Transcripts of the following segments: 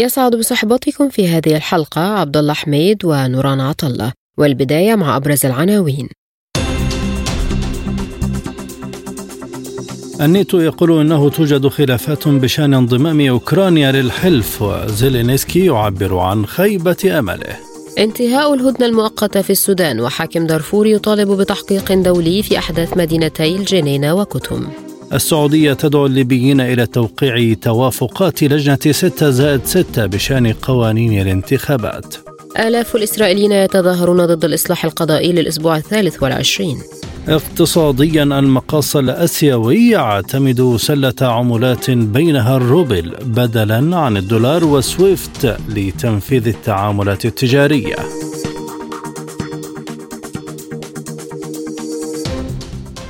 يسعد بصحبتكم في هذه الحلقة عبد الله حميد ونوران عطلة والبداية مع أبرز العناوين الناتو يقول إنه توجد خلافات بشأن انضمام أوكرانيا للحلف وزيلينسكي يعبر عن خيبة أمله. انتهاء الهدنة المؤقتة في السودان وحاكم دارفور يطالب بتحقيق دولي في أحداث مدينتي الجنينة وكتم. السعودية تدعو الليبيين إلى توقيع توافقات لجنة 6 زائد 6 بشأن قوانين الانتخابات. آلاف الإسرائيليين يتظاهرون ضد الإصلاح القضائي للأسبوع الثالث والعشرين. اقتصاديا المقاصة الأسيوي يعتمد سلة عملات بينها الروبل بدلا عن الدولار وسويفت لتنفيذ التعاملات التجارية.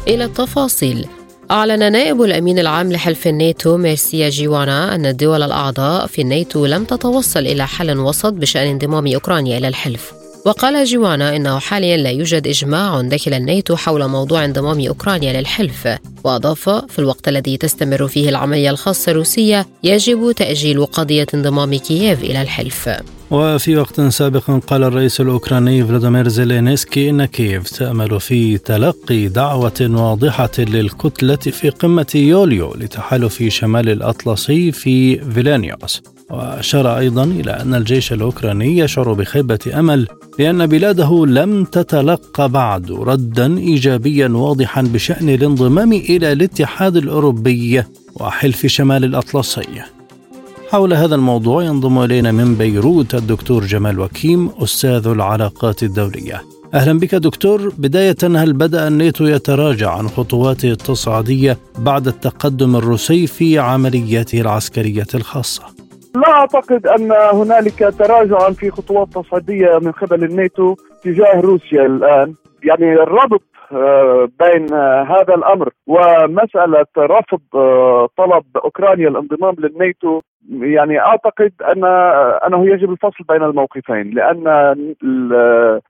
إلى التفاصيل. أعلن نائب الأمين العام لحلف الناتو ميرسيا جيوانا أن الدول الأعضاء في الناتو لم تتوصل إلى حل وسط بشأن انضمام أوكرانيا إلى الحلف. وقال جيوانا إنه حاليا لا يوجد إجماع داخل الناتو حول موضوع انضمام أوكرانيا للحلف وأضاف في الوقت الذي تستمر فيه العملية الخاصة الروسية يجب تأجيل قضية انضمام كييف إلى الحلف. وفي وقت سابق قال الرئيس الأوكراني فلاديمير زيلينسكي إن كييف تأمل في تلقي دعوة واضحة للكتلة في قمة يوليو لتحالف شمال الأطلسي في فيلانيوس. وأشار أيضا إلى أن الجيش الأوكراني يشعر بخيبة أمل لأن بلاده لم تتلقى بعد ردا إيجابيا واضحا بشأن الانضمام إلى الاتحاد الأوروبي وحلف شمال الأطلسي. حول هذا الموضوع ينضم إلينا من بيروت الدكتور جمال وكيم أستاذ العلاقات الدولية. أهلا بك دكتور. بداية هل بدأ الناتو يتراجع عن خطواته التصعيدية بعد التقدم الروسي في عملياته العسكرية الخاصة؟ لا أعتقد أن هنالك تراجعا في خطوات تصعيدية من قبل الناتو تجاه روسيا الآن. يعني الربط آه، بين هذا الأمر ومسألة رفض آه، طلب أوكرانيا الانضمام للناتو يعني أعتقد أن أنه يجب الفصل بين الموقفين لأن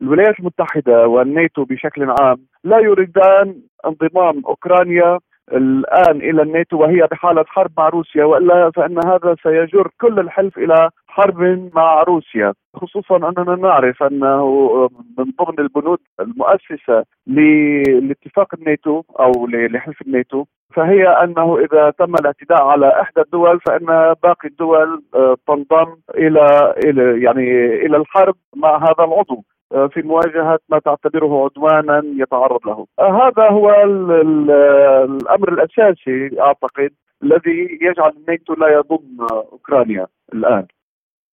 الولايات المتحدة والناتو بشكل عام لا يريدان انضمام أوكرانيا الآن إلى الناتو وهي بحالة حرب مع روسيا وإلا فإن هذا سيجر كل الحلف إلى حرب مع روسيا. خصوصا أننا نعرف أنه من ضمن البنود المؤسسة لاتفاق الناتو أو لحلف الناتو فهي أنه إذا تم الاعتداء على إحدى الدول فإن باقي الدول آه، تنضم إلى يعني إلى الحرب مع هذا العضو. في مواجهة ما تعتبره عدوانا يتعرض له. آه، هذا هو الأمر الأساسي أعتقد الذي يجعل الناتو لا يضم أوكرانيا الآن.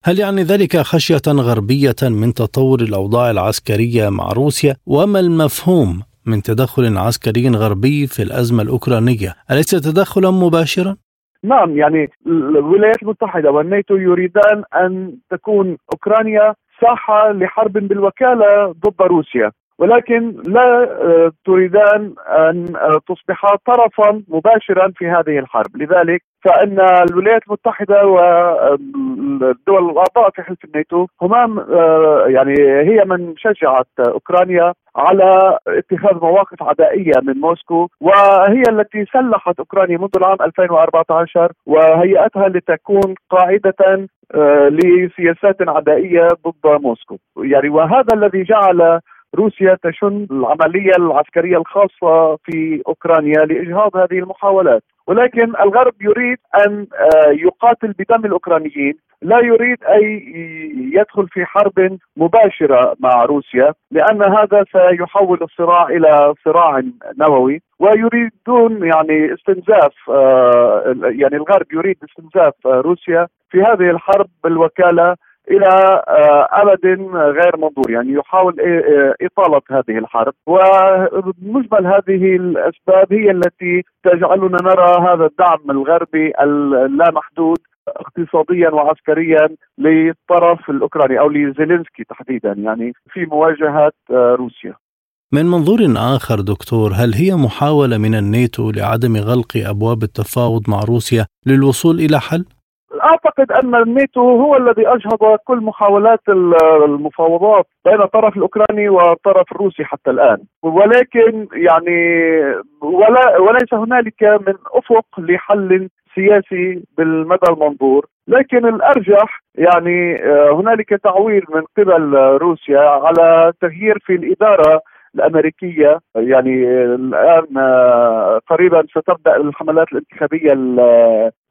هل يعني ذلك خشية غربية من تطور الأوضاع العسكرية مع روسيا؟ وما المفهوم من تدخل عسكري غربي في الأزمة الأوكرانية؟ أليس تدخلا مباشرا؟ نعم يعني الولايات المتحدة والناتو يريدان أن تكون أوكرانيا ساحة لحرب بالوكالة ضد روسيا. ولكن لا آه، تريدان أن آه، تصبحا طرفا مباشرا في هذه الحرب، لذلك فإن الولايات المتحدة والدول الأعضاء في حلف الناتو هما آه، يعني هي من شجعت أوكرانيا على اتخاذ مواقف عدائية من موسكو وهي التي سلحت أوكرانيا منذ العام 2014 وهيئتها لتكون قاعدة لسياسات عدائية ضد موسكو. يعني وهذا الذي جعل روسيا تشن العملية العسكرية الخاصة في أوكرانيا لإجهاض هذه المحاولات. ولكن الغرب يريد أن آه، يقاتل بدم الأوكرانيين. لا يريد أن يدخل في حرب مباشرة مع روسيا لأن هذا سيحول الصراع إلى صراع نووي. ويريدون يعني استنزاف آه، يعني الغرب يريد استنزاف روسيا في هذه الحرب بالوكاله إلى آه، أبد غير منظور. يعني يحاول إطالة هذه الحرب. ومجمل هذه الأسباب هي التي تجعلنا نرى هذا الدعم الغربي اللامحدود اقتصاديا وعسكريا للطرف الأوكراني أو لزيلينسكي تحديدا يعني في مواجهه آه، روسيا. من منظور آخر دكتور هل هي محاولة من الناتو لعدم غلق أبواب التفاوض مع روسيا للوصول إلى حل؟ أعتقد أن الناتو هو الذي أجهض كل محاولات المفاوضات بين الطرف الأوكراني والطرف الروسي حتى الآن. ولكن يعني ولا وليس هنالك من أفق لحل سياسي بالمدى المنظور. لكن الأرجح يعني آه، هنالك تعويل من قبل روسيا على تغيير في الإدارة الأمريكية يعني الآن آه، قريبا ستبدأ الحملات الانتخابية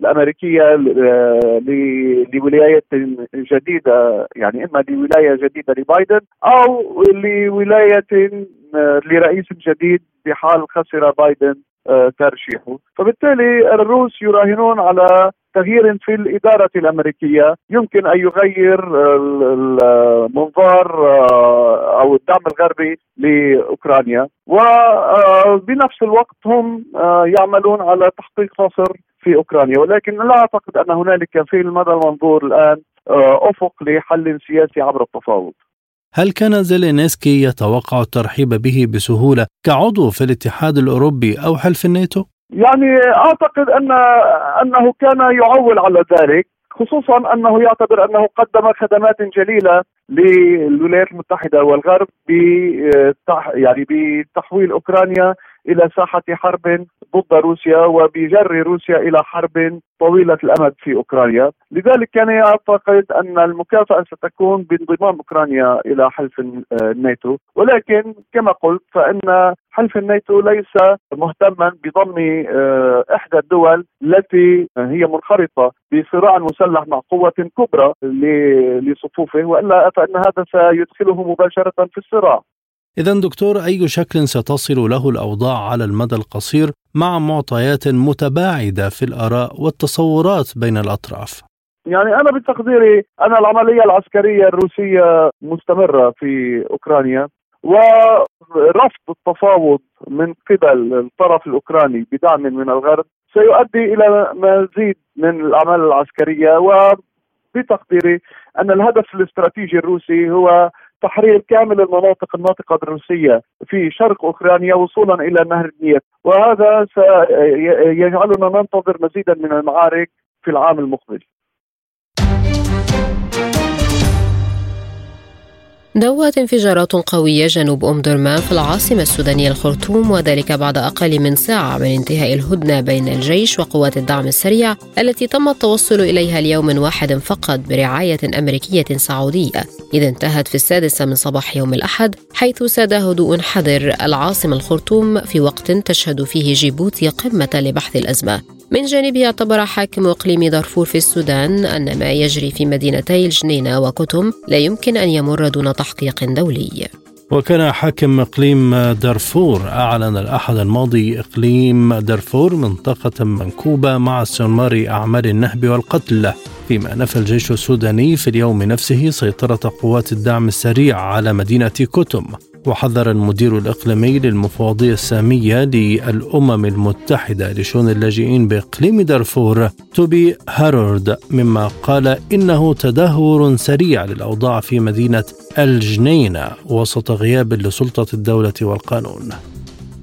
الأمريكية آه، لولاية جديدة يعني إما لولاية جديدة لبايدن أو لولاية آه، لرئيس جديد بحال خسر بايدن. ترشيحه فبالتالي الروس يراهنون على تغيير في الإدارة الأمريكية. يمكن أن يغير المنظار آه، أو الدعم الغربي لأوكرانيا. وبنفس الوقت هم آه، يعملون على تحقيق نصر في أوكرانيا. ولكن لا أعتقد أن هنالك في المدى المنظور الآن آه، أفق لحل سياسي عبر التفاوض. هل كان زيلينسكي يتوقع الترحيب به بسهولة كعضو في الاتحاد الأوروبي أو حلف الناتو؟ يعني أعتقد ان أنه كان يعول على ذلك خصوصا أنه يعتبر أنه قدم خدمات جليلة للولايات المتحدة والغرب يعني بتحويل أوكرانيا إلى ساحة حرب ضد روسيا وبجر روسيا إلى حرب طويلة الأمد في أوكرانيا، لذلك كان يعتقد أن المكافأة ستكون بانضمام أوكرانيا إلى حلف الناتو، ولكن كما قلت فإن حلف الناتو ليس مهتما بضم آه، إحدى الدول التي هي منخرطة بصراع مسلح مع قوة كبرى لصفوفه وإلا فإن هذا سيدخله مباشرة في الصراع. إذا دكتور أي شكل ستصل له الأوضاع على المدى القصير مع معطيات متباعدة في الآراء والتصورات بين الأطراف؟ يعني أنا بتقديري أن العملية العسكرية الروسية مستمرة في أوكرانيا ورفض التفاوض من قبل الطرف الأوكراني بدعم من الغرب سيؤدي إلى مزيد من الأعمال العسكرية وبتقديري أن الهدف الاستراتيجي الروسي هو تحرير كامل المناطق الناطقة بالروسية في شرق أوكرانيا وصولا إلى نهر النيل. وهذا سيجعلنا ننتظر مزيدا من المعارك في العام المقبل. دوت انفجارات قوية جنوب أم درمان في العاصمة السودانية الخرطوم وذلك بعد أقل من ساعة من انتهاء الهدنة بين الجيش وقوات الدعم السريع التي تم التوصل إليها اليوم واحد فقط برعاية أمريكية سعودية. إذ انتهت في السادسة من صباح يوم الأحد حيث ساد هدوء حذر العاصمة الخرطوم في وقت تشهد فيه جيبوتي قمة لبحث الأزمة. من جانبه اعتبر حاكم إقليم دارفور في السودان أن ما يجري في مدينتي الجنينة وكتم لا يمكن أن يمر دون تحقيق دولي. وكان حاكم إقليم دارفور أعلن الأحد الماضي إقليم دارفور منطقة منكوبة مع استمرار أعمال النهب والقتل فيما نفى الجيش السوداني في اليوم نفسه سيطرة قوات الدعم السريع على مدينة كتم وحذر المدير الإقليمي للمفوضية السامية للأمم المتحدة لشؤون اللاجئين بإقليم دارفور توبي هارورد مما قال إنه تدهور سريع للأوضاع في مدينة الجنينة وسط غياب لسلطة الدولة والقانون.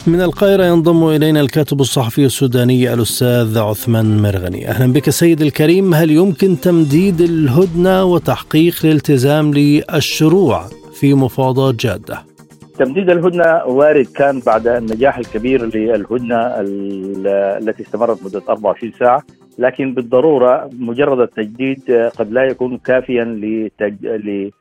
من القاهرة ينضم إلينا الكاتب الصحفي السوداني الأستاذ عثمان مرغني. أهلا بك سيد الكريم. هل يمكن تمديد الهدنة وتحقيق الالتزام للشروع في مفاوضات جادة؟ تمديد الهدنة وارد كان بعد النجاح الكبير للهدنة التي استمرت مدة 24 ساعة لكن بالضرورة مجرد التجديد قد لا يكون كافيا لتج... ل...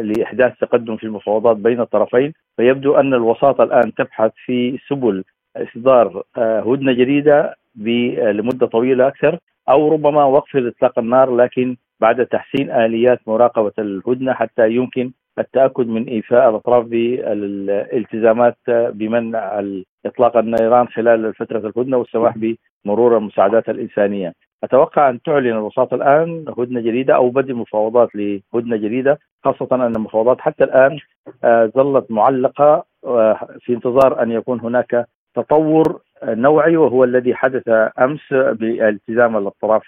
لإحداث تقدم في المفاوضات بين الطرفين. فيبدو أن الوساطة الآن تبحث في سبل إصدار هدنة جديدة لمدة طويلة أكثر أو ربما وقف اطلاق النار لكن بعد تحسين آليات مراقبة الهدنة حتى يمكن التأكد من إيفاء الأطراف بالالتزامات بمنع إطلاق النيران خلال فترة الهدنة والسماح بمرور المساعدات الإنسانية. أتوقع أن تعلن الوساطه الآن هدنة جديدة أو بدء مفاوضات لهدنة جديدة خاصة أن المفاوضات حتى الآن آه، ظلت معلقة آه، في انتظار أن يكون هناك تطور نوعي وهو الذي حدث أمس بالتزام الأطراف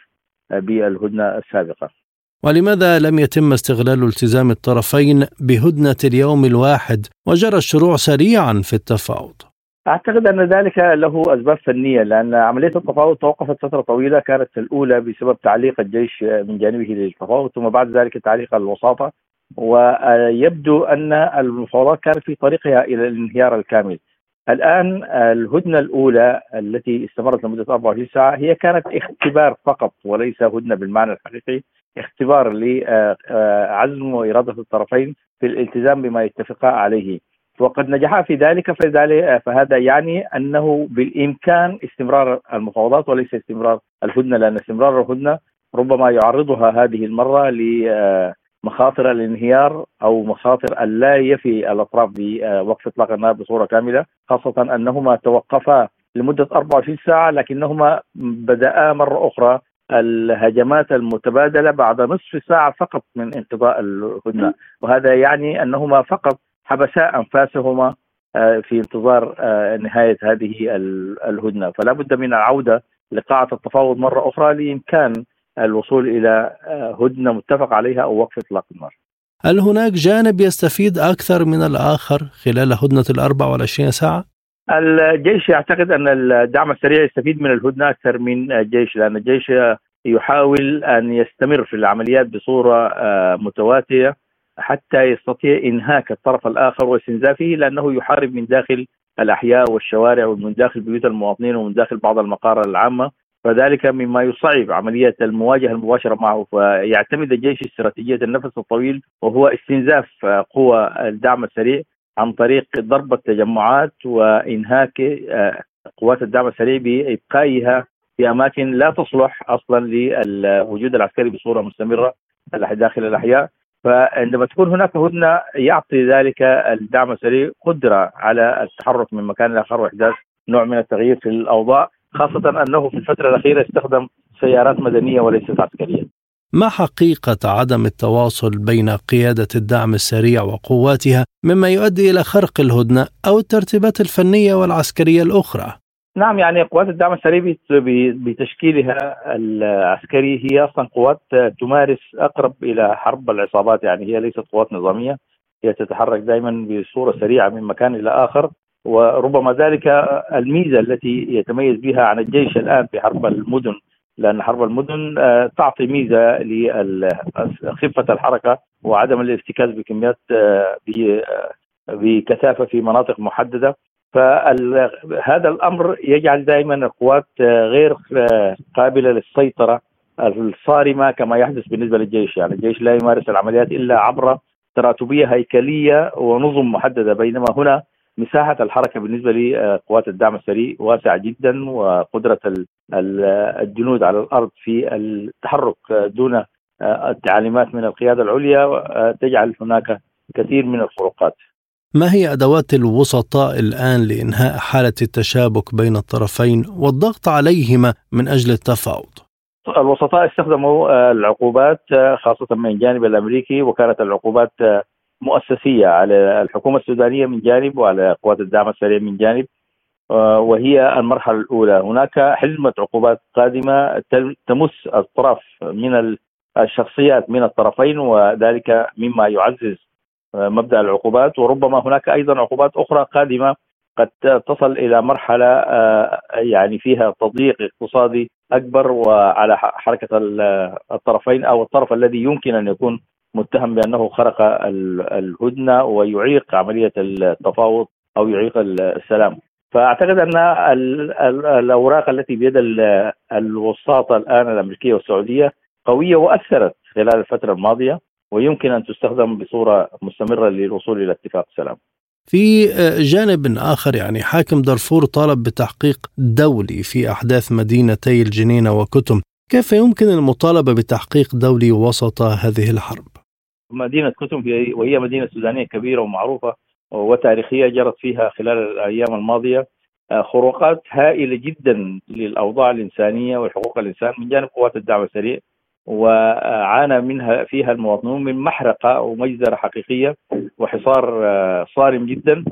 بالهدنة السابقة. ولماذا لم يتم استغلال التزام الطرفين بهدنة اليوم الواحد وجرى الشروع سريعا في التفاوض؟ أعتقد أن ذلك له أسباب فنية لأن عملية التفاوض توقفت فترة طويلة كانت الأولى بسبب تعليق الجيش من جانبه للتفاوض ثم بعد ذلك تعليق الوساطة ويبدو أن المفاوضات كانت في طريقها إلى الانهيار الكامل. الآن الهدنة الأولى التي استمرت لمدة 24 ساعة هي كانت اختبار فقط وليس هدنة بالمعنى الحقيقي، اختبار لعزم وإرادة الطرفين في الالتزام بما يتفقا عليه. وقد نجحا في ذلك فذلك فهذا يعني أنه بالإمكان استمرار المفاوضات وليس استمرار الهدنة لأن استمرار الهدنة ربما يعرضها هذه المرة لمخاطر الانهيار أو مخاطر اللا يفي الأطراف بوقف إطلاق النار بصورة كاملة خاصة أنهما توقفا لمدة 24 ساعة لكنهما بدأا مرة أخرى الهجمات المتبادلة بعد نصف ساعة فقط من انقضاء الهدنه وهذا يعني أنهما فقط حبسا أنفاسهما آه، في انتظار آه، نهاية هذه الهدنه فلا بد من العودة لقاعة التفاوض مرة أخرى لإمكان الوصول إلى آه، هدنه متفق عليها أو وقف إطلاق النار. هل هناك جانب يستفيد أكثر من الآخر خلال هدنه ال 24 ساعة؟ الجيش يعتقد أن الدعم السريع يستفيد من الهدنة أكثر من الجيش لأن الجيش يحاول أن يستمر في العمليات بصورة متواتيه حتى يستطيع إنهاك الطرف الآخر واستنزافه لأنه يحارب من داخل الأحياء والشوارع ومن داخل بيوت المواطنين ومن داخل بعض المقار العامة فذلك مما يصعب عملية المواجهة المباشرة معه. فيعتمد الجيش استراتيجية النفس الطويل وهو استنزاف قوى الدعم السريع. عن طريق ضرب التجمعات وإنهاك آه، قوات الدعم السريع بإبقائها في أماكن لا تصلح أصلا للوجود العسكري بصورة مستمرة داخل الأحياء فعندما تكون هناك هدنة يعطي ذلك الدعم السريع قدرة على التحرك من مكان لاخر وإحداث نوع من التغيير في الأوضاع خاصة أنه في الفترة الأخيرة استخدم سيارات مدنية وليست عسكرية. ما حقيقة عدم التواصل بين قيادة الدعم السريع وقواتها مما يؤدي إلى خرق الهدنة أو الترتيبات الفنية والعسكرية الأخرى؟ نعم يعني قوات الدعم السريع بتشكيلها العسكري هي أصلا قوات تمارس أقرب إلى حرب العصابات يعني هي ليست قوات نظامية هي تتحرك دائما بصورة سريعة من مكان إلى آخر وربما ذلك الميزة التي يتميز بها عن الجيش الآن في حرب المدن لأن حرب المدن آه، تعطي ميزة لخفه الحركة وعدم الارتكاز بكميات آه، آه، بكثافة في مناطق محددة. فهذا الأمر يجعل دائما القوات غير قابلة للسيطرة الصارمة كما يحدث بالنسبة للجيش، يعني الجيش لا يمارس العمليات إلا عبر تراتبية هيكلية ونظم محددة. بينما هنا مساحة الحركة بالنسبة لقوات الدعم السريع واسعة جدا وقدرة الجنود على الأرض في التحرك دون التعليمات من القيادة العليا تجعل هناك كثير من الفروقات. ما هي أدوات الوسطاء الآن لإنهاء حالة التشابك بين الطرفين والضغط عليهما من أجل التفاوض؟ الوسطاء استخدموا آه، العقوبات آه، خاصة من الجانب الأمريكي وكانت العقوبات آه، مؤسسية على الحكومة السودانية من جانب وعلى قوات الدعم السريع من جانب وهي المرحلة الأولى. هناك حزمة عقوبات قادمة تمس الطرف من الشخصيات من الطرفين وذلك مما يعزز مبدأ العقوبات. وربما هناك أيضا عقوبات أخرى قادمة قد تصل إلى مرحلة آه، يعني فيها تضييق اقتصادي أكبر وعلى حركة الطرفين أو الطرف الذي يمكن أن يكون متهم بأنه خرق الهدنة ويعيق عملية التفاوض أو يعيق السلام. فأعتقد أن الأوراق التي بيد الوساطه الآن الأمريكية والسعودية قوية وأثرت خلال الفترة الماضية ويمكن أن تستخدم بصورة مستمرة للوصول إلى اتفاق سلام. في جانب آخر يعني حاكم دارفور طالب بتحقيق دولي في أحداث مدينتي الجنينة وكتم، كيف يمكن المطالبة بتحقيق دولي وسط هذه الحرب؟ مدينة كتم وهي مدينة سودانية كبيرة ومعروفة وتاريخية جرت فيها خلال الأيام الماضية. آه، خروقات هائلة جدا للأوضاع الإنسانية وحقوق الإنسان من جانب قوات الدعم السريع وعانى منها فيها المواطنون من محرقة ومجزرة حقيقية وحصار آه، صارم جدا.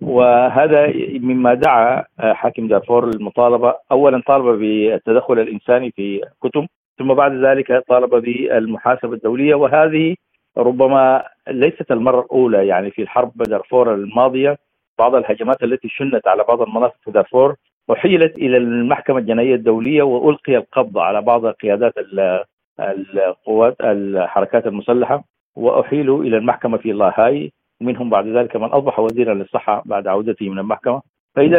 وهذا مما دعا آه، حاكم دارفور للمطالبه اولا طالب بالتدخل الإنساني في كتب ثم بعد ذلك طالب بالمحاسبة الدولية. وهذه ربما ليست المرة الأولى يعني في الحرب دارفور الماضية. بعض الهجمات التي شنت على بعض المناطق في دارفور أحيلت إلى المحكمة الجنائية الدولية وألقي القبض على بعض قيادات القوات الحركات المسلحة وأحيلوا إلى المحكمة في لاهاي. ومنهم بعد ذلك من أصبح وزيرا للصحة بعد عودته من المحكمة. فإذا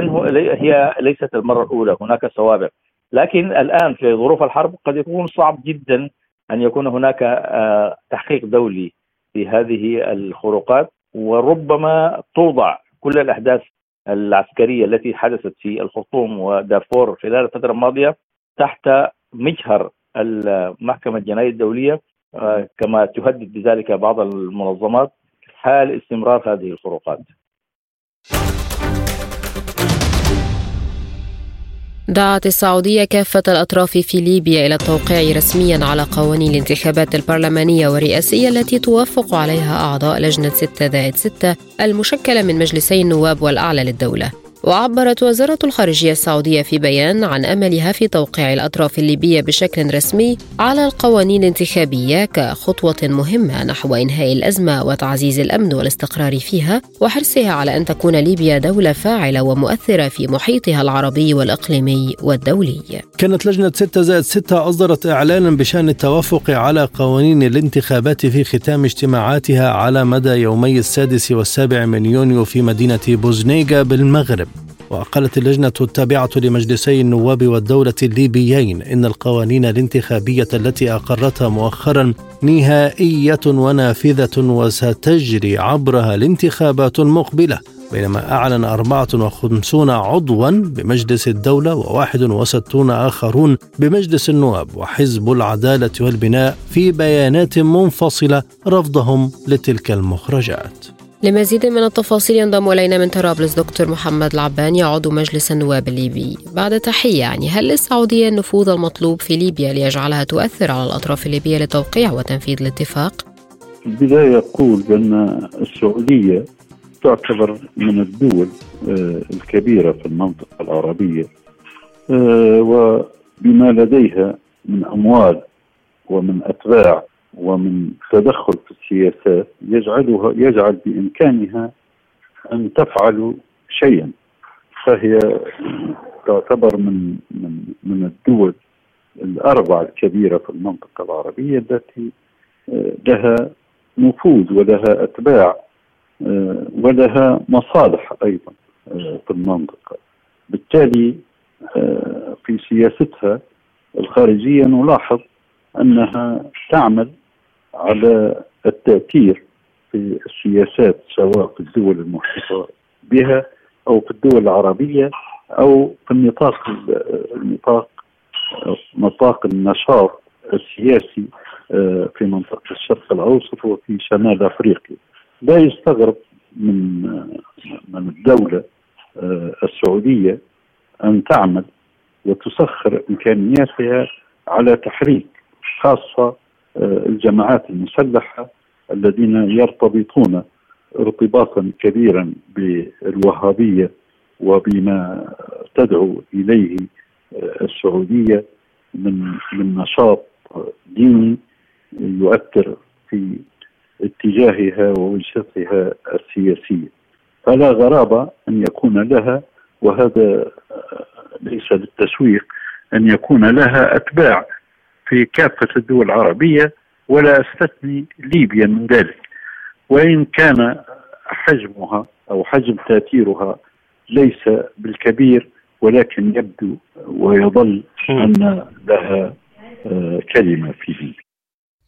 هي ليست المرة الأولى هناك سوابق. لكن الآن في ظروف الحرب قد يكون صعب جدا أن يكون هناك آه، تحقيق دولي في هذه الخروقات وربما توضع كل الأحداث العسكرية التي حدثت في الخرطوم ودارفور خلال الفترة الماضية تحت مجهر المحكمة الجنائية الدولية آه، كما تهدد بذلك بعض المنظمات حال استمرار هذه الخروقات. دعت السعودية كافة الأطراف في ليبيا إلى التوقيع رسميا على قوانين الانتخابات البرلمانية والرئاسية التي توافق عليها أعضاء لجنة 6 زائد 6 المشكلة من مجلسي النواب والأعلى للدولة. وعبرت وزارة الخارجية السعودية في بيان عن أملها في توقيع الأطراف الليبية بشكل رسمي على القوانين الانتخابية كخطوة مهمة نحو إنهاء الأزمة وتعزيز الأمن والاستقرار فيها وحرصها على أن تكون ليبيا دولة فاعلة ومؤثرة في محيطها العربي والإقليمي والدولي. كانت لجنة 6 زائد 6 أصدرت إعلانا بشأن التوافق على قوانين الانتخابات في ختام اجتماعاتها على مدى يومي السادس والسابع من يونيو في مدينة بوزنيغا بالمغرب. وقالت اللجنة التابعة لمجلسي النواب والدولة الليبيين إن القوانين الانتخابية التي أقرتها مؤخرا نهائية ونافذة وستجري عبرها الانتخابات المقبلة بينما أعلن 54 عضوا بمجلس الدولة و61 آخرون بمجلس النواب وحزب العدالة والبناء في بيانات منفصلة رفضهم لتلك المخرجات. لمزيد من التفاصيل ينضم إلينا من طرابلس دكتور محمد العباني عضو مجلس النواب الليبي. بعد تحية يعني هل للسعودية النفوذ المطلوب في ليبيا ليجعلها تؤثر على الأطراف الليبية لتوقيع وتنفيذ الاتفاق؟ في البداية أقول بأن السعودية تعتبر من الدول آه، الكبيرة في المنطقة العربية آه، وبما لديها من أموال ومن أتباع ومن تدخل السياسات يجعلها يجعل بإمكانها أن تفعل شيئا. فهي تعتبر من من من الدول الاربع الكبيرة في المنطقة العربية التي آه، لها نفوذ ولها أتباع آه، ولها مصالح أيضا آه، في المنطقة. بالتالي في سياستها الخارجية نلاحظ أنها تعمل على التأثير في السياسات سواء في الدول المحيطة بها أو في الدول العربية أو في النطاق النطاق نطاق النشاط السياسي آه، في منطقة الشرق الأوسط وفي شمال أفريقيا. لا يستغرب من من الدولة آه، السعودية أن تعمل وتسخر إمكانياتها على تحريك خاصة الجماعات المسلحة الذين يرتبطون ارتباطا كبيرا بالوهابية وبما تدعو إليه آه، السعودية من من نشاط ديني يؤثر في اتجاهها ووجهتها السياسية. فلا غرابة أن يكون لها وهذا ليس للتسويق أن يكون لها أتباع في كافة الدول العربية ولا أستثني ليبيا من ذلك. وإن كان حجمها أو حجم تأثيرها ليس بالكبير ولكن يبدو ويظل أن لها آه، كلمة في ليبيا.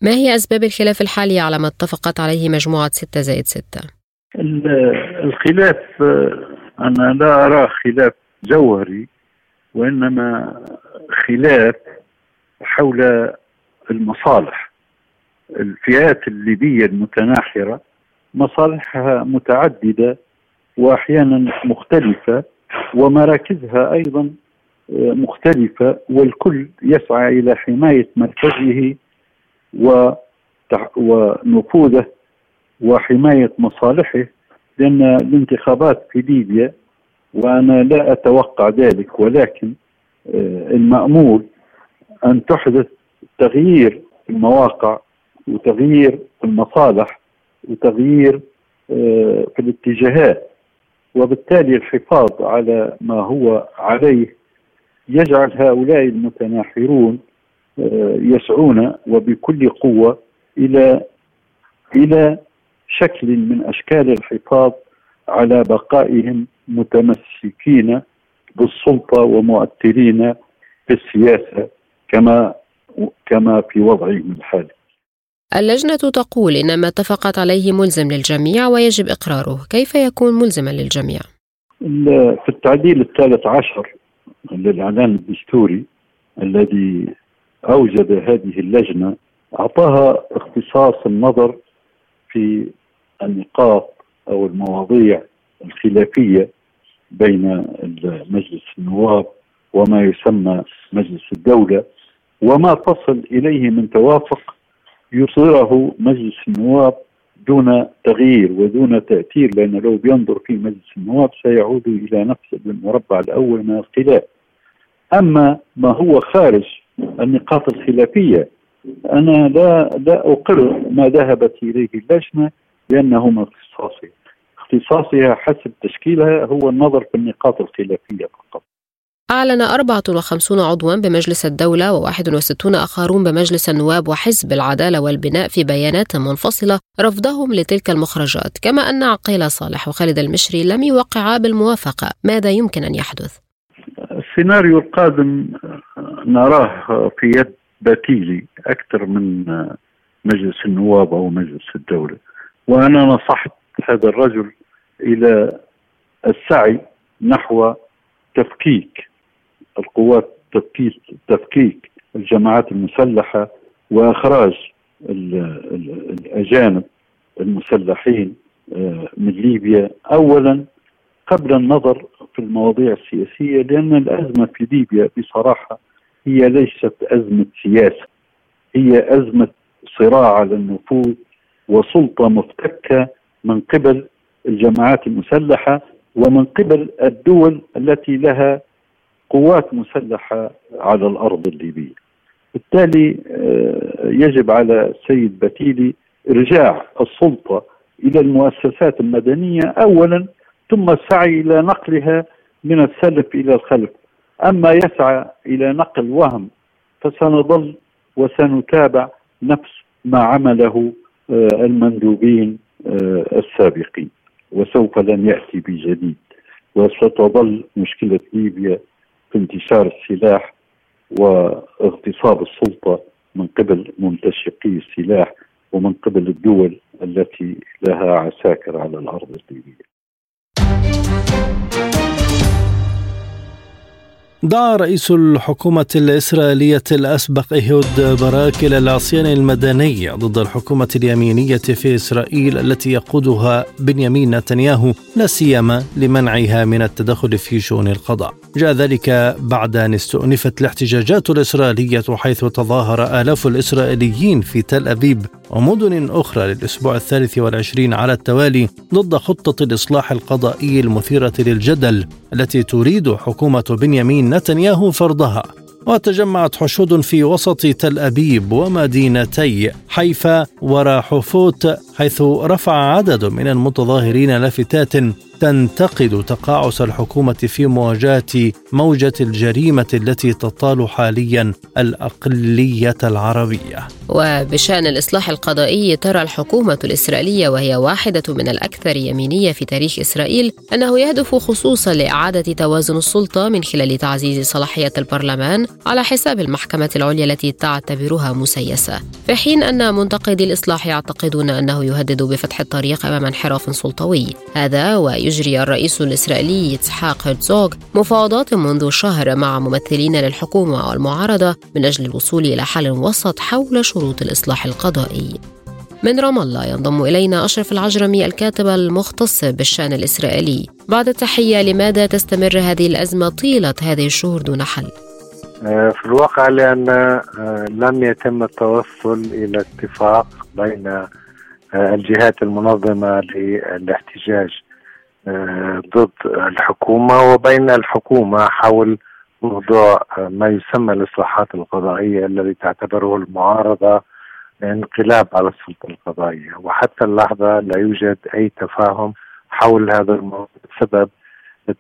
ما هي أسباب الخلاف الحالي على ما اتفقت عليه مجموعة 6 زائد 6 الخلاف آه، أنا لا أرى خلاف جوهري وإنما خلاف حول المصالح. الفئات الليبية المتناحرة مصالحها متعددة وأحيانا مختلفة ومراكزها أيضا آه، مختلفة والكل يسعى إلى حماية مركزه ونفوذه وحماية مصالحه لأن الانتخابات في ليبيا وأنا لا أتوقع ذلك ولكن آه، المأمول أن تحدث تغيير في المواقع وتغيير في المصالح وتغيير آه، في الاتجاهات. وبالتالي الحفاظ على ما هو عليه يجعل هؤلاء المتناحرون آه، يسعون وبكل قوة إلى إلى شكل من أشكال الحفاظ على بقائهم متمسكين بالسلطة ومؤثرين في السياسة. كما كما في وضعهم الحالي. اللجنة تقول إن ما اتفقت عليه ملزم للجميع ويجب إقراره، كيف يكون ملزما للجميع؟ في التعديل الثالث عشر للإعلان الدستوري الذي أوجد هذه اللجنة أعطاها اختصاص النظر في النقاط أو المواضيع الخلافية بين مجلس النواب وما يسمى مجلس الدولة وما تصل إليه من توافق يصدره مجلس النواب دون تغيير ودون تأثير لأنه لو بينظر في مجلس النواب سيعود إلى نفس المربع الأول من الخلاف أما ما هو خارج النقاط الخلافية أنا لا لا أقر ما ذهبت إليه اللجنة لأنه من اختصاصها اختصاصها حسب تشكيلها هو النظر في النقاط الخلافية فقط. أعلن 54 عضوا بمجلس الدولة و61 آخرون بمجلس النواب وحزب العدالة والبناء في بيانات منفصلة رفضهم لتلك المخرجات كما أن عقيلة صالح وخالد المشري لم يوقعا بالموافقة ماذا يمكن أن يحدث؟ السيناريو القادم نراه في يد باتيلي أكثر من مجلس النواب أو مجلس الدولة وأنا نصحت هذا الرجل إلى السعي نحو تفكيك القوات تفكيك تفكيك الجماعات المسلحة وإخراج الأجانب المسلحين آه، من ليبيا. اولا قبل النظر في المواضيع السياسية لأن الأزمة في ليبيا بصراحة هي ليست أزمة سياسة. هي أزمة صراع على النفوذ وسلطة مفتكة من قبل الجماعات المسلحة ومن قبل الدول التي لها قوات مسلحة على الأرض الليبية. بالتالي آه، يجب على السيد بتيلي إرجاع السلطة إلى المؤسسات المدنية أولا ثم السعي إلى نقلها من السلف إلى الخلف. أما يسعى إلى نقل وهم فسنظل وسنتابع نفس ما عمله آه، المندوبين آه، السابقين. وسوف لن يأتي بجديد. وستظل مشكلة ليبيا في انتشار السلاح واغتصاب السلطة من قبل منتشقي السلاح ومن قبل الدول التي لها عساكر على الأرض الليبيه. دعا رئيس الحكومة الإسرائيلية الأسبق إيهود باراك إلى العصيان المدني ضد الحكومة اليمينية في إسرائيل التي يقودها بنيامين نتنياهو لا سيما لمنعها من التدخل في شؤون القضاء. جاء ذلك بعد أن استؤنفت الاحتجاجات الإسرائيلية حيث تظاهر آلاف الإسرائيليين في تل أبيب ومدن أخرى للأسبوع الثالث والعشرين على التوالي ضد خطة الإصلاح القضائي المثيرة للجدل التي تريد حكومة بنيامين نتنياهو فرضها وتجمعت حشود في وسط تل أبيب ومدينتي حيفا وراحفوت حيث رفع عدد من المتظاهرين لافتات تنتقد تقاعس الحكومة في مواجهة موجة الجريمة التي تطال حاليا الأقلية العربية. وبشأن الإصلاح القضائي ترى الحكومة الإسرائيلية وهي واحدة من الأكثر يمينية في تاريخ إسرائيل أنه يهدف خصوصا لإعادة توازن السلطة من خلال تعزيز صلاحية البرلمان على حساب المحكمة العليا التي تعتبرها مسيسة في حين أن منتقدي الإصلاح يعتقدون أنه يهدد بفتح الطريق أمام انحراف سلطوي هذا ويجري الرئيس الإسرائيلي إسحاق هرتزوغ مفاوضات منذ شهر مع ممثلين للحكومة والمعارضة من أجل الوصول إلى حل وسط حول شروط الإصلاح القضائي من رام الله ينضم إلينا أشرف العجرمي الكاتب المختص بالشأن الإسرائيلي بعد التحية لماذا تستمر هذه الأزمة طيلة هذه الشهور دون حل؟ آه، في الواقع لأن آه، لم يتم التوصل إلى اتفاق بين آه، الجهات المنظمة للاحتجاج ضد الحكومة وبين الحكومة حول موضوع ما يسمى الإصلاحات القضائية الذي تعتبره المعارضة انقلاب على السلطة القضائية. وحتى اللحظة لا يوجد أي تفاهم حول هذا الموضوع بسبب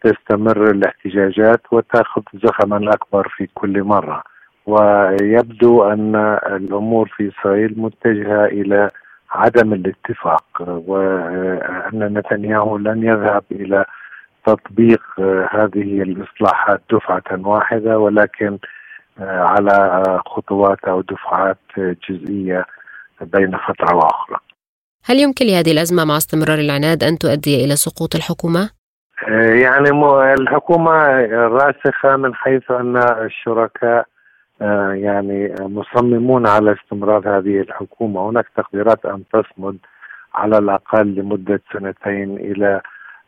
تستمر الاحتجاجات وتأخذ زخما أكبر في كل مرة. ويبدو أن الأمور في إسرائيل متجهة إلى عدم الاتفاق وأن نتنياهو لن يذهب إلى تطبيق هذه الإصلاحات دفعة واحدة ولكن على خطوات أو دفعات جزئية بين فترة وأخرى هل يمكن لهذه الأزمة مع استمرار العناد أن تؤدي إلى سقوط الحكومة؟ يعني الحكومة راسخة من حيث أن الشركاء يعني مصممون على استمرار هذه الحكومة. هناك تقديرات أن تصمد على الأقل لمدة سنتين إلى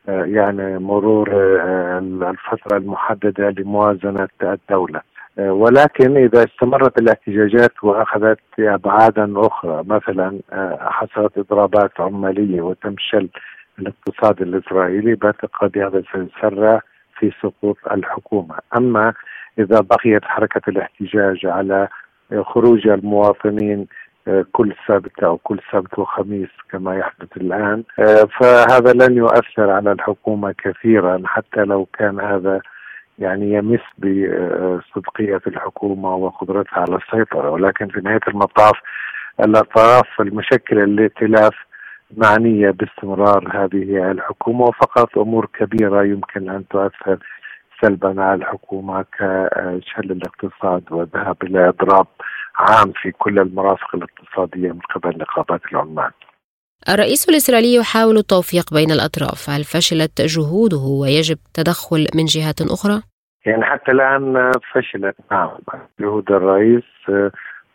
آه، يعني مرور آه، الفترة المحددة لموازنة الدولة. ولكن إذا استمرت الاحتجاجات وأخذت أبعادا أخرى مثلا حصلت إضرابات عمالية وتمشل الاقتصاد الإسرائيلي بعتقد هذا سيسرع في سقوط الحكومة. أما إذا بقيت حركة الاحتجاج على خروج المواطنين آه، كل سبت أو كل سبت وخميس كما يحدث الآن. آه، فهذا لن يؤثر على الحكومة كثيرا حتى لو كان هذا يعني يمس بصدقية الحكومة وقدرتها على السيطرة. ولكن في نهاية المطاف الأطراف المشكلة للائتلاف معنية باستمرار هذه الحكومة وفقط أمور كبيرة يمكن أن تؤثر سلبا على الحكومة كشل الاقتصاد والذهاب إلى إضراب عام في كل المرافق الاقتصادية من قبل نقابات العمال. الرئيس الإسرائيلي يحاول التوفيق بين الأطراف. هل فشلت جهوده ويجب تدخل من جهات أخرى؟ يعني حتى الآن فشلت نعم. جهود الرئيس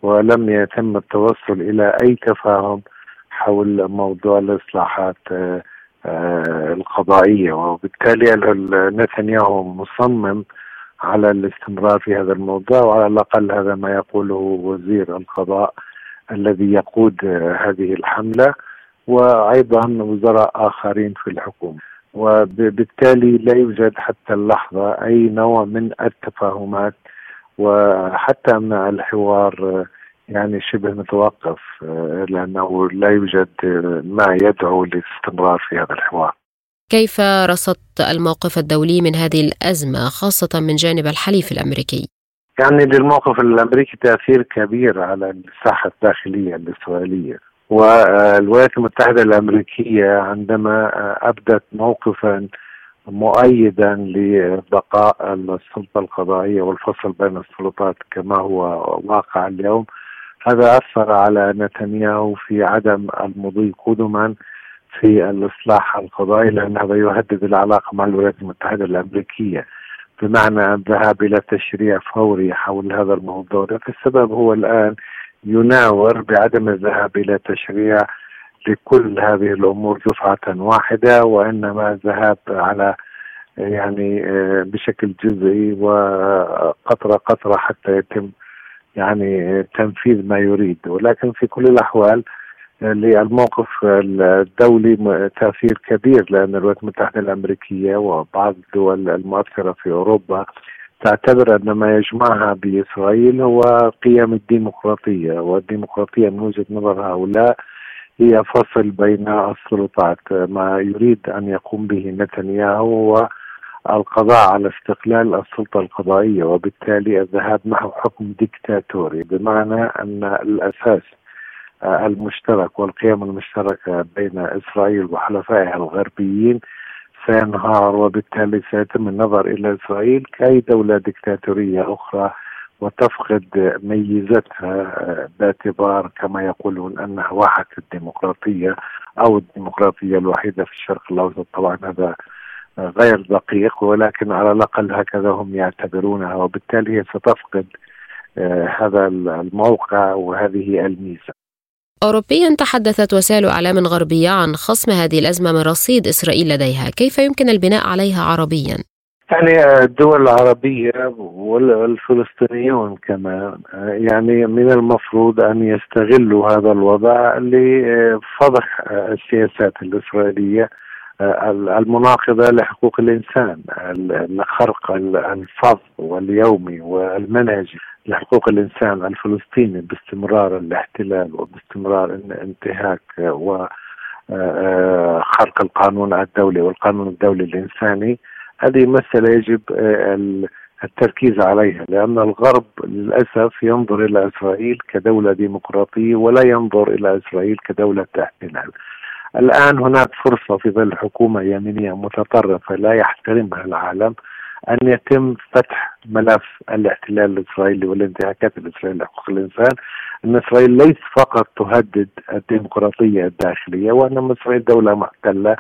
ولم يتم التوصل إلى أي تفاهم حول موضوع الإصلاحات آه، القضائية. وبالتالي نتنياهو مصمم على الاستمرار في هذا الموضوع وعلى الأقل هذا ما يقوله وزير القضاء الذي يقود هذه الحملة وأيضا وزراء آخرين في الحكومة. وبالتالي لا يوجد حتى اللحظة أي نوع من التفاهمات وحتى مع الحوار يعني شبه متوقف آه، لأنه لا يوجد ما يدعو للاستمرار في هذا الحوار. كيف رصدت الموقف الدولي من هذه الأزمة خاصة من جانب الحليف الأمريكي؟ يعني للموقف الأمريكي تأثير كبير على الساحة الداخلية الإسرائيلية. والولايات المتحدة الأمريكية عندما أبدت موقفا مؤيدا لبقاء السلطة القضائية والفصل بين السلطات كما هو واقع اليوم هذا أثر على نتنياهو في عدم المضي قدما في الإصلاح القضائي لأن هذا يهدد العلاقة مع الولايات المتحدة الأمريكية. بمعنى الذهاب إلى تشريع فوري حول هذا الموضوع. السبب هو الآن يناور بعدم الذهاب إلى تشريع لكل هذه الأمور دفعة واحدة وإنما الذهاب على يعني آه، بشكل جزئي وقطرة قطرة حتى يتم يعني تنفيذ ما يريد. ولكن في كل الأحوال للموقف الدولي تأثير كبير لأن الولايات المتحدة الأمريكية وبعض الدول المؤثرة في أوروبا تعتبر أن ما يجمعها بإسرائيل هو قيم الديمقراطية. والديمقراطية من وجهة نظر هؤلاء هي فصل بين السلطات. ما يريد أن يقوم به نتنياهو هو القضاء على استقلال السلطة القضائية وبالتالي الذهاب نحو حكم ديكتاتوري بمعنى أن الأساس آه، المشترك والقيم المشتركة بين إسرائيل وحلفائها الغربيين سينهار وبالتالي سيتم النظر إلى إسرائيل كأي دولة ديكتاتورية أخرى وتفقد ميزتها آه، باعتبار كما يقولون أنها واحة الديمقراطية أو الديمقراطية الوحيدة في الشرق الأوسط. طبعا هذا غير دقيق ولكن على الأقل هكذا هم يعتبرونها وبالتالي هي ستفقد آه، هذا الموقع وهذه الميزة أوروبيا تحدثت وسائل إعلام غربية عن خصم هذه الأزمة من رصيد إسرائيل لديها كيف يمكن البناء عليها عربيا؟ يعني الدول العربية والفلسطينيون كمان يعني من المفروض أن يستغلوا هذا الوضع لفضح السياسات الإسرائيلية المناقضة لحقوق الإنسان الخرق الفظ واليومي والمنهجي لحقوق الإنسان الفلسطيني باستمرار الاحتلال وباستمرار الانتهاك و خرق القانون الدولي والقانون الدولي الإنساني. هذه مسألة يجب التركيز عليها لأن الغرب للأسف ينظر إلى إسرائيل كدولة ديمقراطية ولا ينظر إلى إسرائيل كدولة احتلال. الآن هناك فرصة في ظل حكومة يمينية متطرفة لا يحترمها العالم أن يتم فتح ملف الاحتلال الإسرائيلي والانتهاكات الإسرائيلية لحقوق الإنسان. أن إسرائيل ليس فقط تهدد الديمقراطية الداخلية وأن إسرائيل دولة محتلة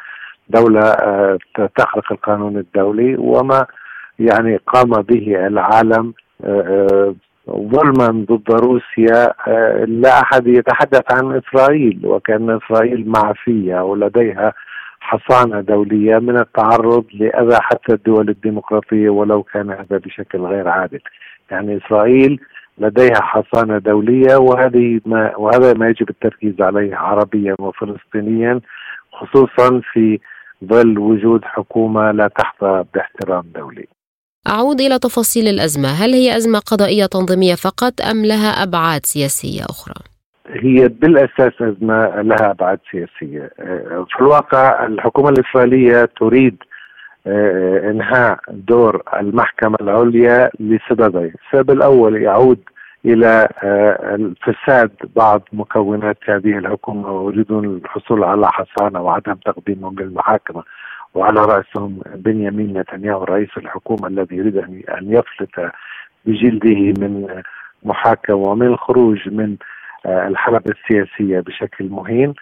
دولة آه، تخرق القانون الدولي وما يعني قام به العالم آه، آه، ظلما ضد روسيا آه، لا أحد يتحدث عن إسرائيل وكأن إسرائيل معفيه ولديها حصانة دولية من التعرض لأذى حتى الدول الديمقراطية ولو كان هذا بشكل غير عادل. يعني إسرائيل لديها حصانة دولية وهذه ما وهذا ما يجب التركيز عليه عربيا وفلسطينيا خصوصا في ظل وجود حكومة لا تحظى باحترام دولي. أعود إلى تفاصيل الأزمة. هل هي أزمة قضائية تنظيمية فقط أم لها أبعاد سياسية أخرى؟ هي بالأساس أزمة لها أبعاد سياسية، في الواقع الحكومة الإسرائيلية تريد آه، إنهاء دور المحكمة العليا لسببين، السبب الأول يعود إلى آه، فساد بعض مكونات هذه الحكومة ويريدون الحصول على حصانة وعدم تقديمهم للمحاكمة. وعلى رأسهم بنيامين نتنياهو رئيس الحكومة الذي يريد أن يفلت بجلده من محاكمة ومن الخروج من آه، الحلبة السياسية بشكل مهين.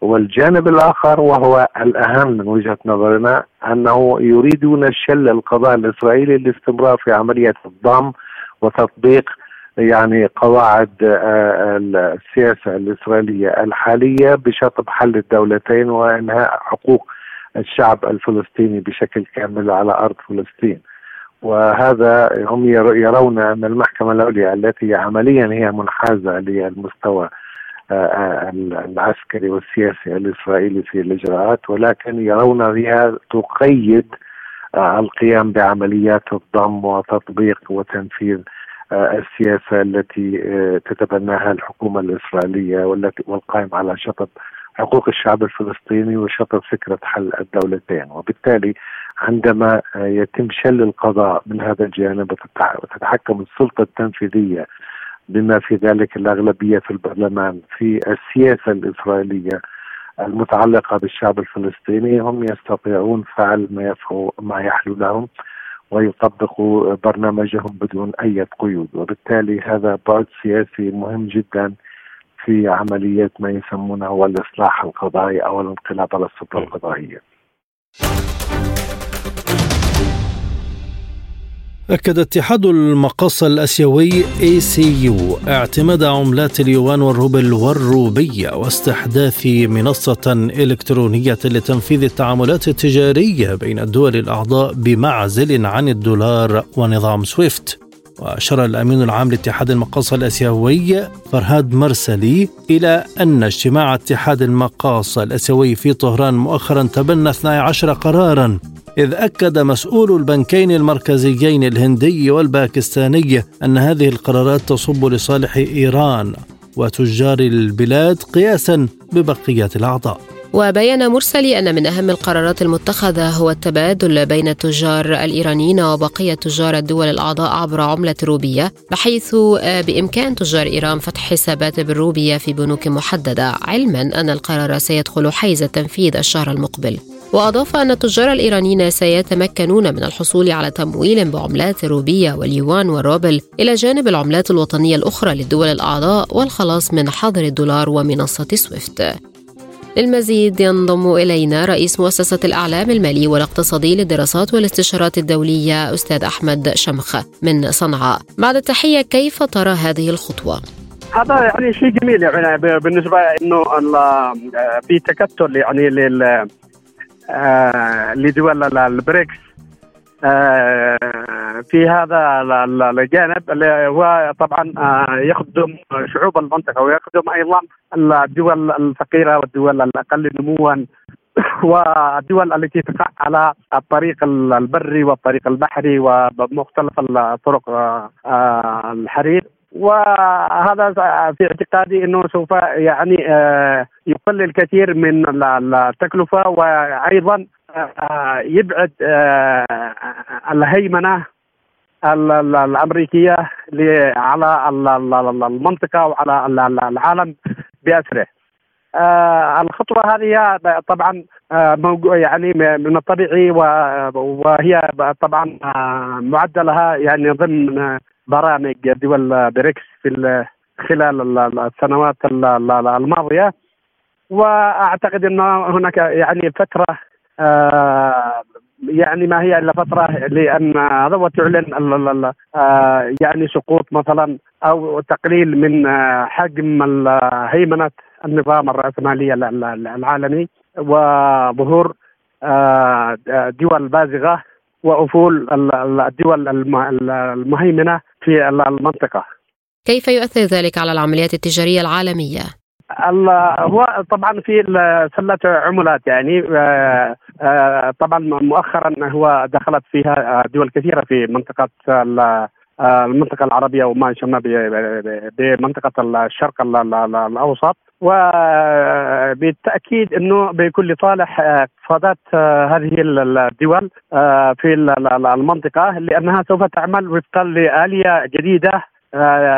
والجانب الآخر وهو الأهم من وجهة نظرنا أنه يريدون شل القضاء الإسرائيلي للاستمرار في عملية الضم وتطبيق يعني قواعد آه، السياسة الإسرائيلية الحالية بشطب حل الدولتين وإنهاء حقوق الشعب الفلسطيني بشكل كامل على أرض فلسطين. وهذا هم يرون أن المحكمة العليا التي عمليا هي منحازة للمستوى آه، آه، العسكري والسياسي الإسرائيلي في الإجراءات ولكن يرون بها تقيد آه، القيام بعمليات الضم وتطبيق وتنفيذ السياسة التي تتبناها الحكومة الإسرائيلية والتي والقائم على شطب حقوق الشعب الفلسطيني وشطر فكرة حل الدولتين. وبالتالي عندما يتم شل القضاء من هذا الجانب وتتحكم السلطة التنفيذية بما في ذلك الأغلبية في البرلمان في السياسة الإسرائيلية المتعلقة بالشعب الفلسطيني هم يستطيعون فعل ما يفعل ما يحلو لهم ويطبقوا برنامجهم بدون أي قيود. وبالتالي هذا بعد سياسي مهم جدا في عملية ما يسمونه الإصلاح القضائي أو الانقلاب على السلطة القضائية. أكد اتحاد المقاصة الأسيوي ACU اعتماد عملات اليوان والروبل والروبية واستحداث منصة إلكترونية لتنفيذ التعاملات التجارية بين الدول الأعضاء بمعزل عن الدولار ونظام سويفت. وأشار الأمين العام لاتحاد المقاصة الأسيوي فرهاد مرسلي إلى أن اجتماع اتحاد المقاصة الأسيوي في طهران مؤخرا تبنى 12 قرارا إذ أكد مسؤول البنكين المركزيين الهندي والباكستاني أن هذه القرارات تصب لصالح إيران وتجار البلاد قياسا ببقية الأعضاء. وبين مرسلي أن من أهم القرارات المتخذة هو التبادل بين التجار الإيرانيين وبقية تجار الدول الأعضاء عبر عملة روبية بحيث بإمكان تجار إيران فتح حسابات بالروبية في بنوك محددة. علما أن القرار سيدخل حيز التنفيذ الشهر المقبل. وأضاف أن التجار الإيرانيين سيتمكنون من الحصول على تمويل بعملات الروبية واليوان والروبل إلى جانب العملات الوطنية الأخرى للدول الأعضاء والخلاص من حظر الدولار ومنصة سويفت. للمزيد ينضم إلينا رئيس مؤسسة الإعلام المالي والاقتصادي للدراسات والاستشارات الدولية أستاذ أحمد شمخ من صنعاء بعد التحية كيف ترى هذه الخطوة؟ هذا يعني شيء جميل يعني بالنسبة إنه في تكتل يعني لل آه، لدول البريكس آه، في هذا الجانب اللي هو طبعا آه، يخدم شعوب المنطقة ويخدم أيضا الدول الفقيرة والدول الأقل نموا والدول التي تقع على الطريق البري والطريق البحري ومختلف الطرق الحرير. وهذا في اعتقادي إنه سوف يعني يقلل كثير من التكلفة. وأيضا يبعد الهيمنة الأمريكية على المنطقة وعلى العالم بأسره. آه الخطوة هذه طبعا آه يعني من الطبيعي وهي طبعا آه معدة لها يعني ضمن برامج دول بريكس في خلال السنوات الماضية وأعتقد انه هناك يعني فتره آه يعني ما هي إلا فترة لأن هذا وتعلن يعني سقوط مثلا أو تقليل من حجم هيمنة النظام الراسمالي العالمي وظهور دول بازغه وأفول الدول المهيمنة في المنطقة. كيف يؤثر ذلك على العمليات التجارية العالمية؟ هو طبعا في سلة عملات يعني طبعا مؤخرا هو دخلت فيها دول كثيرة في منطقة المنطقة العربية وما يسمى بمنطقة الشرق الأوسط. وبالتأكيد أنه بيكون لصالح اقتصادات هذه الدول في المنطقة لأنها سوف تعمل وفقا لآلية جديدة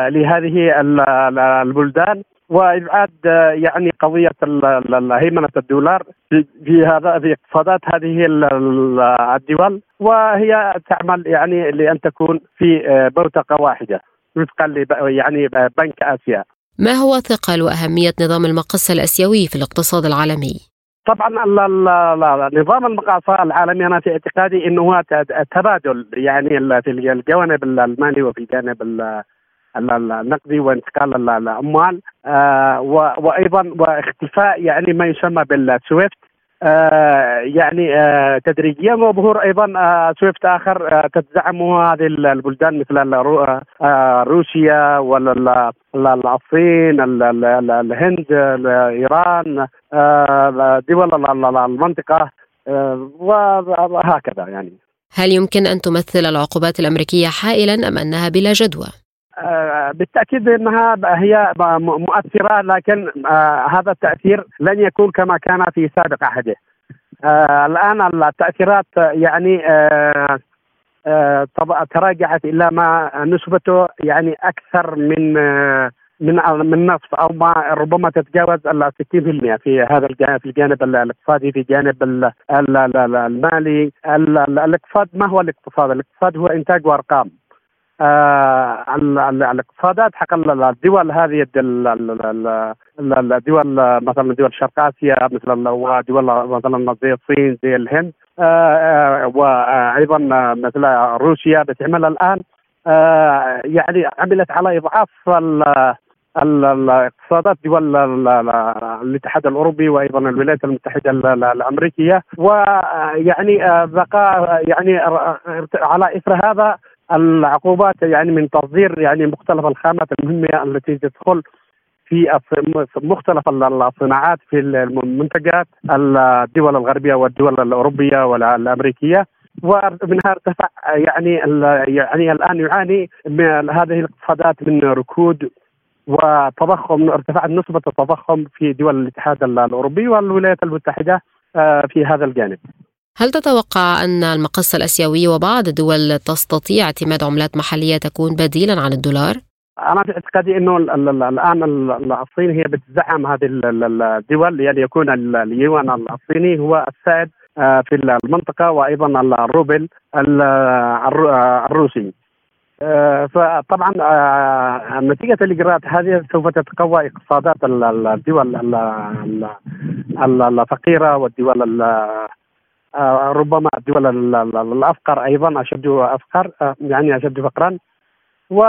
لهذه البلدان. وإبعاد يعني قضية هيمنة الدولار في هذا في اقتصادات هذه الدول وهي تعمل يعني لأن تكون في بوتقة واحدة وفقا يعني بنك آسيا. ما هو ثقل وأهمية نظام المقاصة الآسيوي في الاقتصاد العالمي؟ طبعا نظام المقاصة العالمي أنا في اعتقادي إنه هو تبادل يعني في الجوانب المالي وفي الجانب النقدي وانتقال الاموال آه وأيضا واختفاء يعني ما يسمى بالسويفت. آه يعني آه تدريجيا. وظهور أيضا سويفت آخر تدعمه هذه البلدان مثل روسيا والصين الهند ايران دول المنطقة. وهكذا يعني. هل يمكن أن تمثل العقوبات الأمريكية حائلا أم أنها بلا جدوى؟ بالتأكيد إنها هي مؤثرة لكن هذا التأثير لن يكون كما كان في سابق عهده. الآن التأثيرات يعني تراجعت إلى ما نسبته يعني أكثر من من من نصف أو ما ربما تتجاوز ال 60% في هذا الجانب في الجانب الاقتصادي في الجانب المالي الاقتصاد ما هو الاقتصاد؟ الاقتصاد هو إنتاج وأرقام آه الاقتصادات حق الدول هذه الدول مثلا دول شرق اسيا مثل دول مثلا زي الصين زي الهند آه وأيضا مثل روسيا بتعمل الان آه يعني عملت على اضعاف الاقتصادات دول الاتحاد الاوروبي وأيضا الولايات المتحده الامريكيه ويعني بقى يعني على اثر هذا العقوبات يعني من تصدير يعني مختلف الخامات المهمة التي تدخل في مختلف الصناعات في المنتجات الدول الغربية والدول الأوروبية والأمريكية ومنها ارتفع يعني يعني الآن يعاني من هذه الاقتصادات من ركود وتضخم ارتفاعت نسبة التضخم في دول الاتحاد الأوروبي والولايات المتحدة في هذا الجانب. هل تتوقع أن المقص الأسيوي وبعض الدول تستطيع اعتماد عملات محلية تكون بديلا عن الدولار؟ أنا في اعتقادي أنه الآن الصين هي بتدعم هذه الدول يعني يكون اليوان الصيني هو السائد في المنطقة وأيضا الروبل الروسي فطبعا نتيجة الإجراءات هذه سوف تتقوى اقتصادات الدول الفقيرة والدول ربما الدول الأفقر أيضا أشد أفقر يعني أشد فقرا و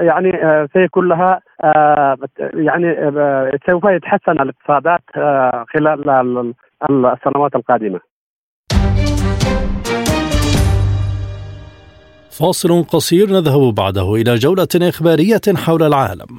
يعني سيكون لها يعني سوف يتحسن الاقتصادات خلال السنوات القادمة. فاصل قصير نذهب بعده إلى جولة إخبارية حول العالم.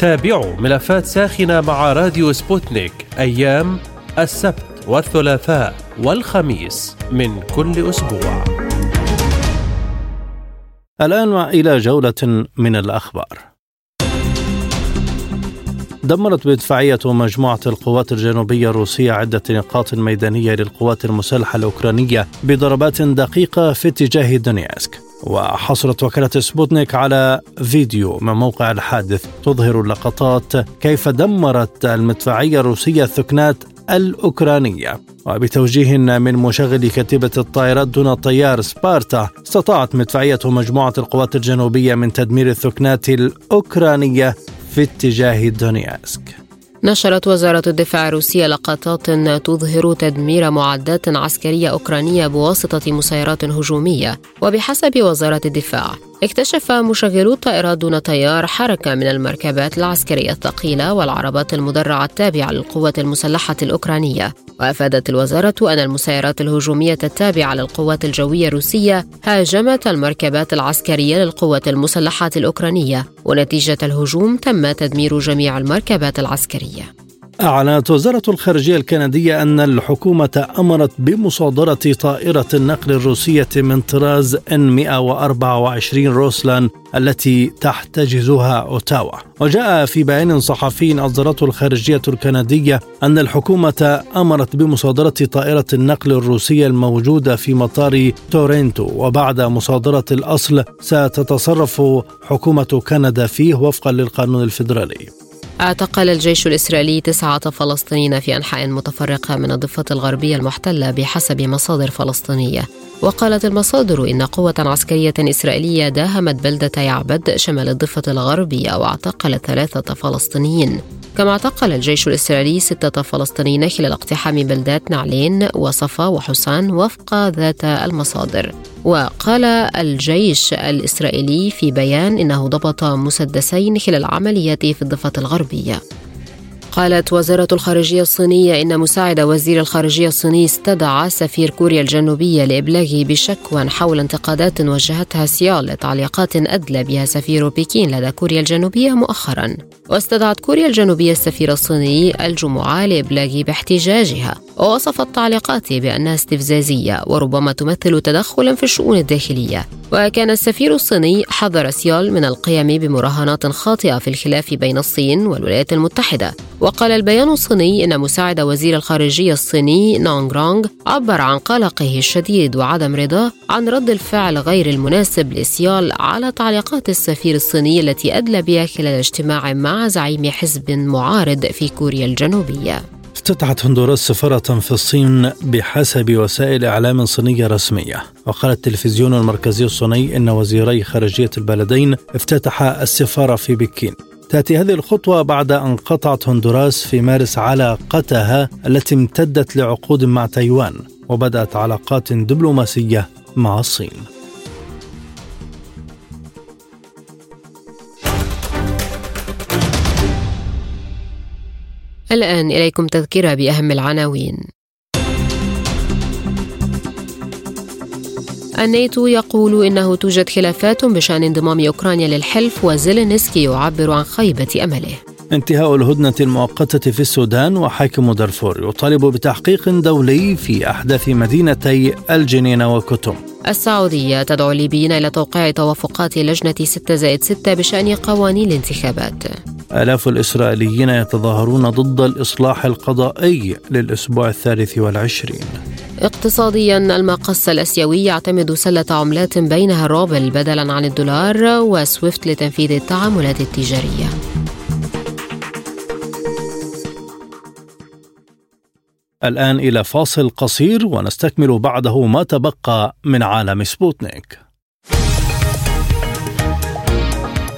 تابعوا ملفات ساخنة مع راديو سبوتنيك أيام السبت والثلاثاء والخميس من كل أسبوع. الآن إلى جولة من الأخبار. دمرت مدفعية مجموعة القوات الجنوبية الروسية عدة نقاط ميدانية للقوات المسلحة الأوكرانية بضربات دقيقة في اتجاه دونيتسك وحصلت وكالة سبوتنيك على فيديو من موقع الحادث تظهر لقطات كيف دمرت المدفعية الروسية الثكنات الأوكرانية. وبتوجيه من مشغل كتيبة الطائرات دون طيار سبارتا استطاعت مدفعية مجموعة القوات الجنوبية من تدمير الثكنات الأوكرانية في اتجاه دونيتسك. نشرت وزارة الدفاع الروسية لقطات تظهر تدمير معدات عسكرية أوكرانية بواسطة مسيرات هجومية وبحسب وزارة الدفاع. اكتشف مشغلو الطائرات دون طيار حركة من المركبات العسكرية الثقيلة والعربات المدرعة التابعة للقوات المسلحة الأوكرانية. وأفادت الوزارة أن المسيرات الهجومية التابعة للقوات الجوية الروسية هاجمت المركبات العسكرية للقوات المسلحة الأوكرانية. ونتيجة الهجوم تم تدمير جميع المركبات العسكرية. أعلنت وزارة الخارجية الكندية أن الحكومة أمرت بمصادرة طائرة النقل الروسية من طراز N124 روسلان التي تحتجزها أوتاوا. وجاء في بيان صحفي أصدرته الخارجية الكندية أن الحكومة أمرت بمصادرة طائرة النقل الروسية الموجودة في مطار تورنتو وبعد مصادرة الأصل ستتصرف حكومة كندا فيه وفقا للقانون الفيدرالي. اعتقل الجيش الإسرائيلي تسعة فلسطينيين في أنحاء متفرقة من الضفة الغربية المحتلة بحسب مصادر فلسطينية. وقالت المصادر إن قوة عسكرية إسرائيلية داهمت بلدة يعبد شمال الضفة الغربية واعتقلت ثلاثة فلسطينيين. كما اعتقل الجيش الإسرائيلي ستة فلسطينيين خلال اقتحام بلدات نعلين وصفا وحسان وفق ذات المصادر. وقال الجيش الإسرائيلي في بيان إنه ضبط مسدسين خلال عملياته في الضفة الغربية. قالت وزارة الخارجية الصينية إن مساعد وزير الخارجية الصيني استدعى سفير كوريا الجنوبية لإبلاغه بشكوى حول انتقادات وجهتها سيول لتعليقات أدلى بها سفير بكين لدى كوريا الجنوبية مؤخرا. واستدعت كوريا الجنوبية السفير الصيني الجمعة لإبلاغه باحتجاجها. ووصفت تعليقاته بأنها استفزازية وربما تمثل تدخلا في الشؤون الداخلية. وكان السفير الصيني حذر سيول من القيام بمراهنات خاطئة في الخلاف بين الصين والولايات المتحدة. وقال البيان الصيني إن مساعد وزير الخارجية الصيني نونغ رونغ عبر عن قلقه الشديد وعدم رضاه عن رد الفعل غير المناسب لسيول على تعليقات السفير الصيني التي أدلى بها خلال اجتماع مع زعيم حزب معارض في كوريا الجنوبية. افتتحت هندوراس سفارة في الصين بحسب وسائل إعلام صينية رسمية. وقال التلفزيون المركزي الصيني إن وزيري خارجية البلدين افتتحا السفارة في بكين. تأتي هذه الخطوة بعد أن قطعت هندوراس في مارس علاقتها التي امتدت لعقود مع تايوان وبدأت علاقات دبلوماسية مع الصين. الآن إليكم تذكرة بأهم العناوين. الناتو يقول إنه توجد خلافات بشأن انضمام أوكرانيا للحلف وزيلينسكي يعبر عن خيبة أمله. انتهاء الهدنة المؤقتة في السودان وحاكم دارفور يطالب بتحقيق دولي في أحداث مدينتي الجنين وكتم السعودية تدعو الليبيين إلى توقيع توافقات لجنة 6 زائد 6 بشأن قوانين الانتخابات. آلاف الإسرائيليين يتظاهرون ضد الإصلاح القضائي للأسبوع الثالث والعشرين اقتصاديا المقاصة الآسيوي يعتمد سلة عملات بينها الروبل بدلا عن الدولار وسويفت لتنفيذ التعاملات التجارية الآن إلى فاصل قصير ونستكمل بعده ما تبقى من عالم سبوتنيك.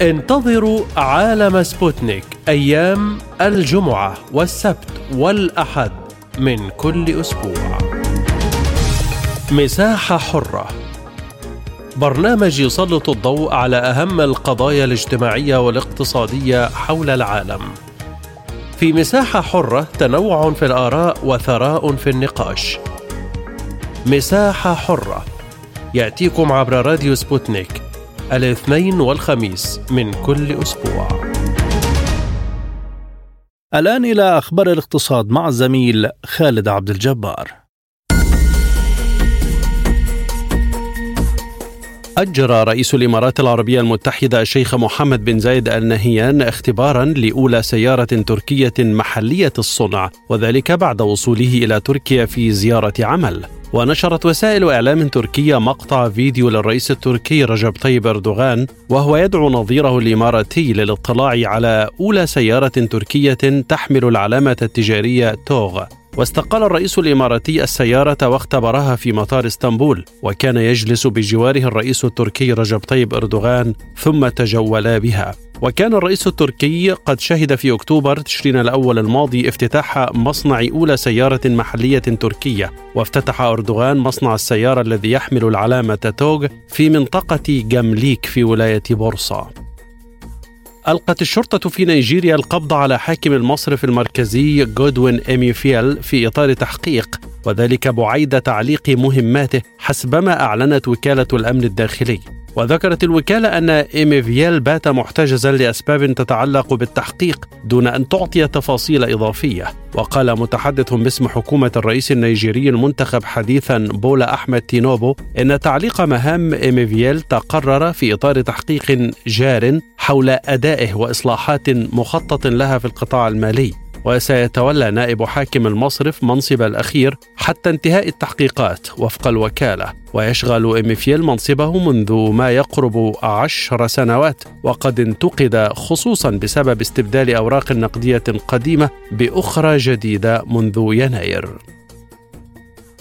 انتظروا عالم سبوتنيك أيام الجمعة والسبت والأحد من كل أسبوع. مساحة حرة برنامج يسلط الضوء على أهم القضايا الاجتماعية والاقتصادية حول العالم. في مساحة حرة تنوع في الآراء وثراء في النقاش. مساحة حرة يأتيكم عبر راديو سبوتنيك الاثنين والخميس من كل أسبوع. الآن إلى أخبار الاقتصاد مع الزميل خالد عبد الجبار. أجرى رئيس الإمارات العربية المتحدة الشيخ محمد بن زايد آل نهيان اختبارا لأولى سيارة تركية محلية الصنع وذلك بعد وصوله إلى تركيا في زيارة عمل ونشرت وسائل إعلام تركية مقطع فيديو للرئيس التركي رجب طيب أردوغان وهو يدعو نظيره الإماراتي للاطلاع على أولى سيارة تركية تحمل العلامة التجارية توغ. واستقل الرئيس الإماراتي السيارة واختبرها في مطار إسطنبول وكان يجلس بجواره الرئيس التركي رجب طيب إردوغان ثم تجولا بها. وكان الرئيس التركي قد شهد في أكتوبر تشرين الأول الماضي افتتاح مصنع أولى سيارة محلية تركية وافتتح إردوغان مصنع السيارة الذي يحمل العلامة توغ في منطقة جمليك في ولاية بورصة. ألقت الشرطة في نيجيريا القبض على حاكم المصرف المركزي جودوين إيميفيل في إطار تحقيق وذلك بعيد تعليق مهماته حسبما أعلنت وكالة الأمن الداخلي. وذكرت الوكالة أن إيميفيال بات محتجزا لأسباب تتعلق بالتحقيق دون أن تعطي تفاصيل إضافية. وقال متحدث باسم حكومة الرئيس النيجيري المنتخب حديثا بولا أحمد تينوبو إن تعليق مهام إيميفيل تقرر في إطار تحقيق جار حول أدائه وإصلاحات مخطط لها في القطاع المالي. وسيتولى نائب حاكم المصرف منصب الأخير حتى انتهاء التحقيقات وفق الوكالة. ويشغل إميفيل منصبه منذ ما يقرب عشر سنوات وقد انتقد خصوصا بسبب استبدال أوراق نقدية قديمة بأخرى جديدة منذ يناير.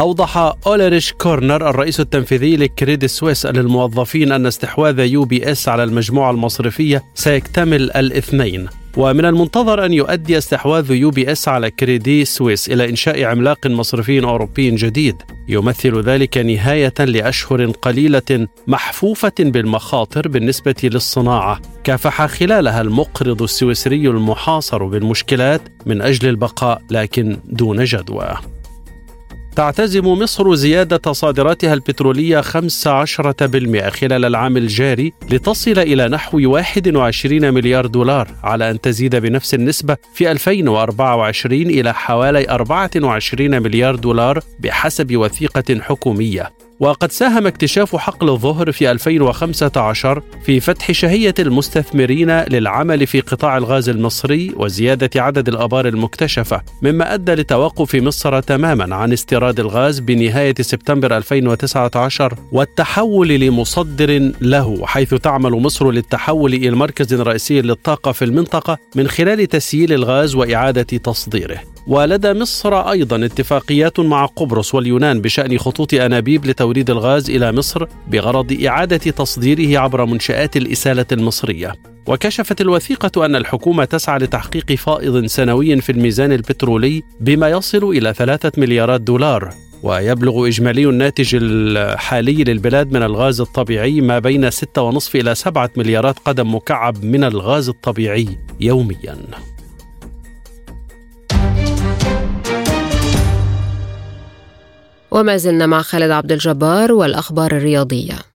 أوضح أولريش كورنر الرئيس التنفيذي لكريدي سويس للموظفين أن استحواذ يو بي إس على المجموعة المصرفية سيكتمل الاثنين. ومن المنتظر أن يؤدي استحواذ يو بي إس على كريدي سويس إلى إنشاء عملاق مصرفي أوروبي جديد يمثل ذلك نهاية لأشهر قليلة محفوفة بالمخاطر بالنسبة للصناعة. كافح خلالها المقرض السويسري المحاصر بالمشكلات من أجل البقاء لكن دون جدوى. تعتزم مصر زيادة صادراتها البترولية 15% خلال العام الجاري لتصل إلى نحو 21 مليار دولار على أن تزيد بنفس النسبة في 2024 إلى حوالي 24 مليار دولار بحسب وثيقة حكومية. وقد ساهم اكتشاف حقل الظهر في 2015 في فتح شهية المستثمرين للعمل في قطاع الغاز المصري وزيادة عدد الآبار المكتشفة مما أدى لتوقف مصر تماما عن استيراد الغاز بنهاية سبتمبر 2019 والتحول لمصدر له حيث تعمل مصر للتحول إلى مركز رئيسي للطاقة في المنطقة من خلال تسييل الغاز وإعادة تصديره. ولدى مصر أيضا اتفاقيات مع قبرص واليونان بشأن خطوط أنابيب لتوريد الغاز إلى مصر بغرض إعادة تصديره عبر منشآت الإسالة المصرية. وكشفت الوثيقة أن الحكومة تسعى لتحقيق فائض سنوي في الميزان البترولي بما يصل إلى ثلاثة مليارات دولار ويبلغ إجمالي الناتج الحالي للبلاد من الغاز الطبيعي ما بين 6.5 إلى 7 مليارات قدم مكعب من الغاز الطبيعي يومياً. وما زلنا مع خالد عبد الجبار والأخبار الرياضية.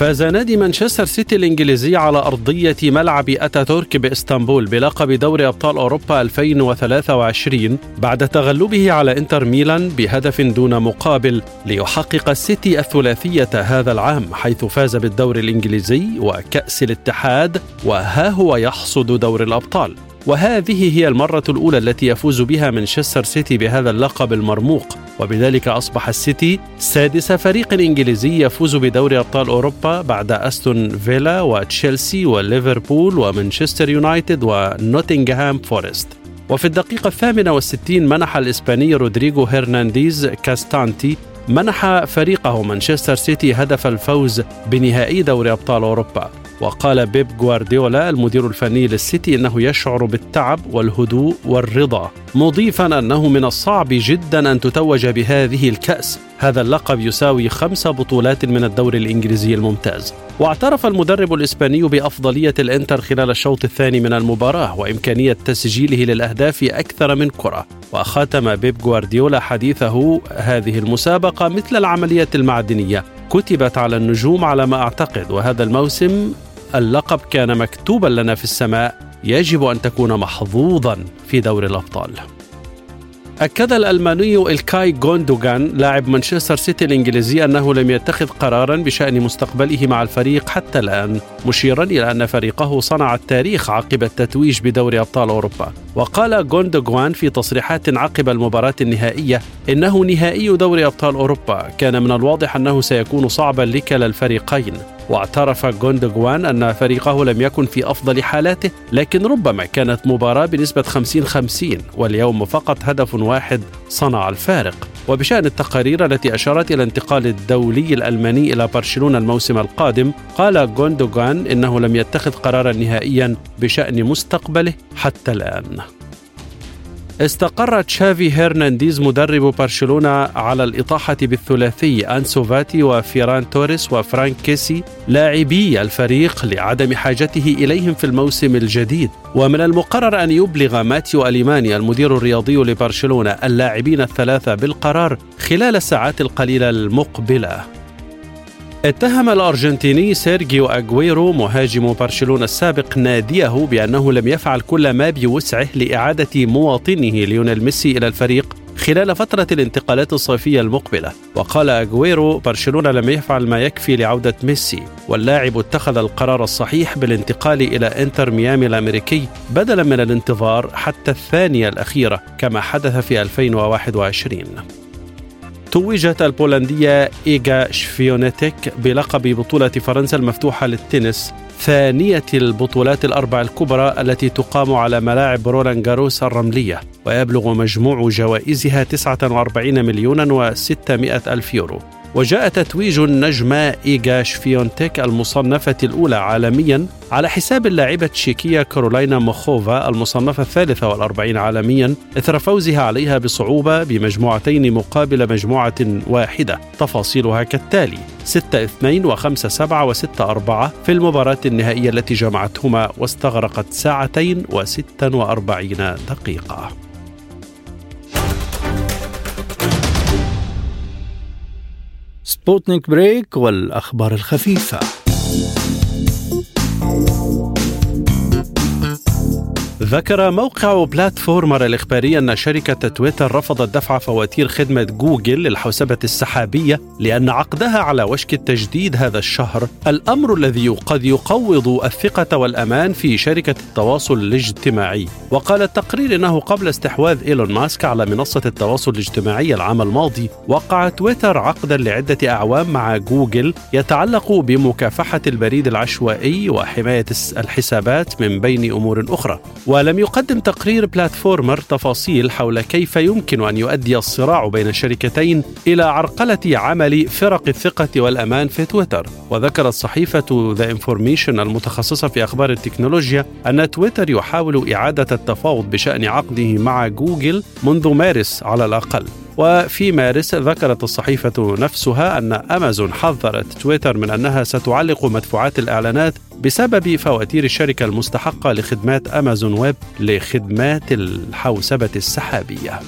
فاز نادي مانشستر سيتي الإنجليزي على أرضية ملعب أتاتورك بإسطنبول بلقب دوري أبطال أوروبا 2023 بعد تغلبه على إنتر ميلان بهدف دون مقابل ليحقق السيتي الثلاثية هذا العام حيث فاز بالدوري الإنجليزي وكأس الاتحاد وها هو يحصد دوري الأبطال. وهذه هي المرة الأولى التي يفوز بها مانشستر سيتي بهذا اللقب المرموق. وبذلك أصبح السيتي سادس فريق إنجليزي يفوز بدوري أبطال أوروبا بعد أستون فيلا وتشيلسي وليفربول ومانشستر يونايتد ونوتنغهام فورست. وفي الدقيقة الثامنة والستين منح الإسباني رودريغو هرنانديز كاسكانتي منح فريقه مانشستر سيتي هدف الفوز بنهائي دوري أبطال أوروبا. وقال بيب غوارديولا المدير الفني للسيتي إنه يشعر بالتعب والهدوء والرضا مضيفا أنه من الصعب جدا أن تتوج بهذه الكأس. هذا اللقب يساوي خمس بطولات من الدوري الإنجليزي الممتاز. واعترف المدرب الإسباني بأفضلية الإنتر خلال الشوط الثاني من المباراة وإمكانية تسجيله للأهداف أكثر من كرة. وختم بيب غوارديولا حديثه هذه المسابقة مثل العملية المعدنية. كتبت على النجوم على ما أعتقد وهذا الموسم اللقب كان مكتوبا لنا في السماء يجب أن تكون محظوظا في دور الأبطال. أكد الألماني إلكاي غوندوغان لاعب مانشستر سيتي الإنجليزي أنه لم يتخذ قرارا بشأن مستقبله مع الفريق حتى الآن مشيرا إلى أن فريقه صنع التاريخ عقب التتويج بدوري أبطال أوروبا. وقال غوندوغان في تصريحات عقب المباراة النهائية إنه نهائي دوري أبطال أوروبا. كان من الواضح أنه سيكون صعبا لكلا الفريقين. واعترف غوندوغوان أن فريقه لم يكن في أفضل حالاته لكن ربما كانت مباراة بنسبة 50-50 واليوم فقط هدف واحد صنع الفارق. وبشأن التقارير التي أشارت إلى انتقال الدولي الألماني إلى برشلونة الموسم القادم قال غوندوغان إنه لم يتخذ قرارا نهائيا بشأن مستقبله حتى الآن. استقر تشافي هرنانديز مدرب برشلونة على الإطاحة بالثلاثي أنسو فاتي وفيران توريس وفرانك كيسي لاعبي الفريق لعدم حاجته إليهم في الموسم الجديد. ومن المقرر أن يبلغ ماتيو أليماني المدير الرياضي لبرشلونة اللاعبين الثلاثة بالقرار خلال الساعات القليلة المقبلة. اتهم الأرجنتيني سيرجيو أغويرو مهاجم برشلونة السابق ناديه بأنه لم يفعل كل ما بوسعه لإعادة مواطنه ليونيل ميسي إلى الفريق خلال فترة الانتقالات الصيفية المقبلة. وقال أغويرو برشلونة لم يفعل ما يكفي لعودة ميسي. واللاعب اتخذ القرار الصحيح بالانتقال إلى إنتر ميامي الأمريكي بدلا من الانتظار حتى الثانية الأخيرة كما حدث في 2021 توجت البولندية إيغا شفيونيتك بلقب بطولة فرنسا المفتوحة للتنس ثانية البطولات الأربع الكبرى التي تقام على ملاعب رولان جاروس الرملية ويبلغ مجموع جوائزها 49 مليون و600 ألف يورو. وجاء تتويج النجمة إيغا شفيونتك المصنفة الأولى عالميا على حساب اللاعبة التشيكية كارولاينا موخوفا المصنفة الثالثة والأربعين عالميا إثر فوزها عليها بصعوبة بمجموعتين مقابل مجموعة واحدة. تفاصيلها كالتالي 6 2 و5 7 و6 4 في المباراة النهائية التي جمعتهما واستغرقت ساعتين و46 دقيقة. سبوتنيك بريك والأخبار الخفيفة. ذكر موقع بلاتفورمر الإخباري أن شركة تويتر رفضت دفع فواتير خدمة جوجل للحوسبة السحابية لأن عقدها على وشك التجديد هذا الشهر. الأمر الذي قد يقوض الثقة والأمان في شركة التواصل الاجتماعي. وقال التقرير أنه قبل استحواذ إيلون ماسك على منصة التواصل الاجتماعي العام الماضي وقع تويتر عقدا لعدة أعوام مع جوجل يتعلق بمكافحة البريد العشوائي وحماية الحسابات من بين أمور أخرى. ولم يقدم تقرير بلاتفورمر تفاصيل حول كيف يمكن أن يؤدي الصراع بين الشركتين إلى عرقلة عمل فرق الثقة والأمان في تويتر. وذكرت صحيفه The Information المتخصصة في أخبار التكنولوجيا أن تويتر يحاول إعادة التفاوض بشأن عقده مع جوجل منذ مارس على الأقل. وفي مارس ذكرت الصحيفة نفسها أن أمازون حذرت تويتر من أنها ستعلق مدفوعات الإعلانات بسبب فواتير الشركة المستحقة لخدمات أمازون ويب لخدمات الحوسبة السحابية.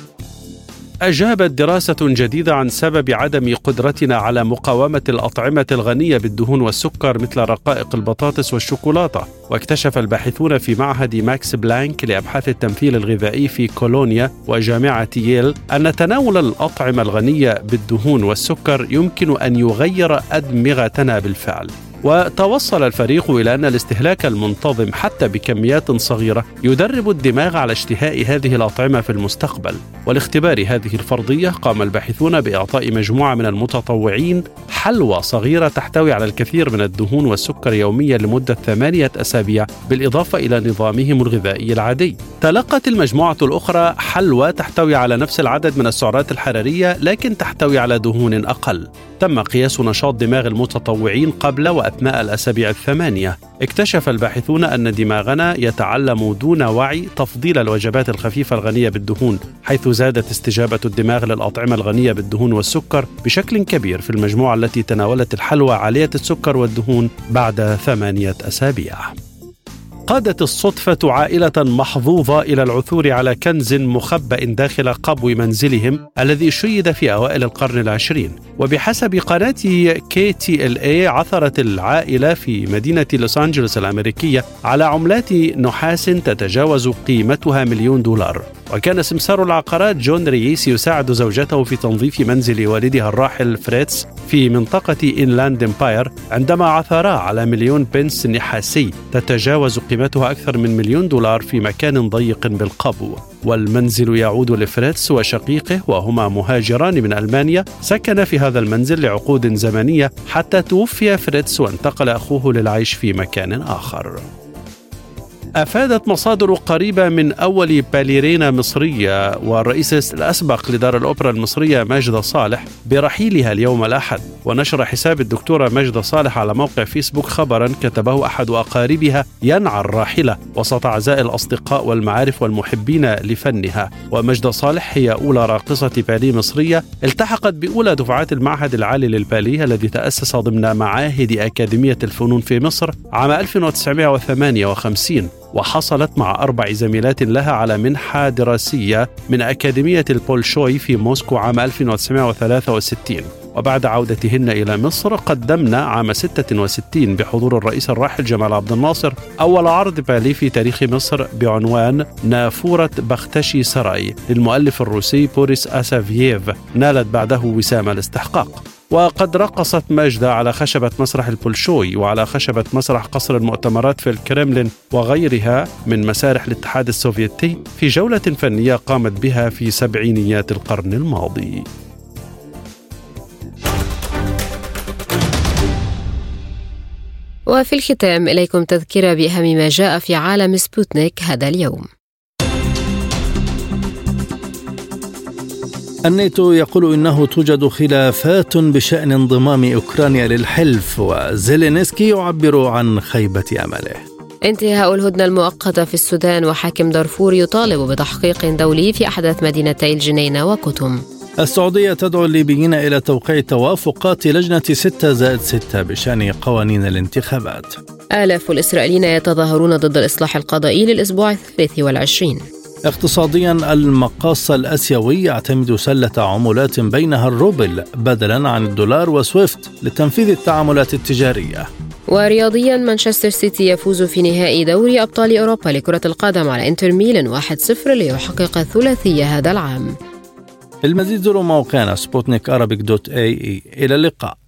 أجابت دراسة جديدة عن سبب عدم قدرتنا على مقاومة الأطعمة الغنية بالدهون والسكر مثل رقائق البطاطس والشوكولاتة واكتشف الباحثون في معهد ماكس بلانك لأبحاث التمثيل الغذائي في كولونيا وجامعة ييل أن تناول الأطعمة الغنية بالدهون والسكر يمكن أن يغير أدمغتنا بالفعل وتوصل الفريق إلى أن الاستهلاك المنتظم حتى بكميات صغيرة يدرب الدماغ على اشتهاء هذه الأطعمة في المستقبل. ولاختبار هذه الفرضية قام الباحثون بإعطاء مجموعة من المتطوعين حلوى صغيرة تحتوي على الكثير من الدهون والسكر يوميا لمدة ثمانية أسابيع بالإضافة إلى نظامهم الغذائي العادي. تلقت المجموعة الأخرى حلوى تحتوي على نفس العدد من السعرات الحرارية لكن تحتوي على دهون أقل. تم قياس نشاط دماغ المتطوعين قبل وأثناء الأسابيع الثمانية. اكتشف الباحثون أن دماغنا يتعلم دون وعي تفضيل الوجبات الخفيفة الغنية بالدهون حيث زادت استجابة الدماغ للأطعمة الغنية بالدهون والسكر بشكل كبير في المجموعة التي تناولت الحلوى عالية السكر والدهون بعد ثمانية أسابيع. قادت الصدفة عائلة محظوظة إلى العثور على كنز مخبأ داخل قبو منزلهم الذي شيد في أوائل القرن العشرين. وبحسب قناة KTLA عثرت العائلة في مدينة لوس أنجلوس الأمريكية على عملات نحاس تتجاوز قيمتها مليون دولار. وكان سمسار العقارات جون رييس يساعد زوجته في تنظيف منزل والدها الراحل فريتز في منطقة إنلاند إمباير عندما عثرا على مليون بنس نحاسي تتجاوز قيمتها أكثر من مليون دولار في مكان ضيق بالقبو. والمنزل يعود لفريتز وشقيقه وهما مهاجران من ألمانيا. سكن في هذا المنزل لعقود زمنية حتى توفي فريتز وانتقل أخوه للعيش في مكان آخر. أفادت مصادر قريبة من أول باليرينا مصرية والرئيس الأسبق لدار الأوبرا المصرية ماجدة صالح برحيلها اليوم الأحد. ونشر حساب الدكتورة ماجدة صالح على موقع فيسبوك خبرا كتبه أحد أقاربها ينعى الراحلة وسط عزاء الأصدقاء والمعارف والمحبين لفنها. ومجدة صالح هي أولى راقصة بالي مصرية التحقت بأولى دفعات المعهد العالي للبالي الذي تأسس ضمن معاهد أكاديمية الفنون في مصر عام 1958 وحصلت مع أربع زميلات لها على منحة دراسية من أكاديمية البولشوي في موسكو عام 1963 وبعد عودتهن إلى مصر قدمنا عام 66 بحضور الرئيس الراحل جمال عبد الناصر أول عرض بالي في تاريخ مصر بعنوان نافورة بختشي سراي. للمؤلف الروسي بوريس أسافييف نالت بعده وسام الاستحقاق. وقد رقصت ماجدة على خشبة مسرح البولشوي وعلى خشبة مسرح قصر المؤتمرات في الكرملين وغيرها من مسارح الاتحاد السوفيتي في جولة فنية قامت بها في سبعينيات القرن الماضي. وفي الختام إليكم تذكرة بأهم ما جاء في عالم سبوتنيك هذا اليوم. الناتو يقول إنه توجد خلافات بشأن انضمام أوكرانيا للحلف وزيلينسكي يعبر عن خيبة أمله. انتهاء الهدنة المؤقتة في السودان وحاكم دارفور يطالب بتحقيق دولي في أحداث مدينتي الجنينة وكتم. السعودية تدعو الليبيين إلى توقيع توافقات لجنة 6 زائد 6 بشأن قوانين الانتخابات آلاف الإسرائيليين يتظاهرون ضد الإصلاح القضائي للأسبوع الثالث والعشرين اقتصاديا المقاص الأسيوي يعتمد سلة عملات بينها الروبل بدلا عن الدولار وسويفت لتنفيذ التعاملات التجارية. ورياضيا مانشستر سيتي يفوز في نهائي دوري أبطال أوروبا لكرة القدم على إنتر ميلان 1-0 ليحقق الثلاثيه هذا العام. المزيد زوروا موقعنا سبوتنيك dot ae. إلى اللقاء.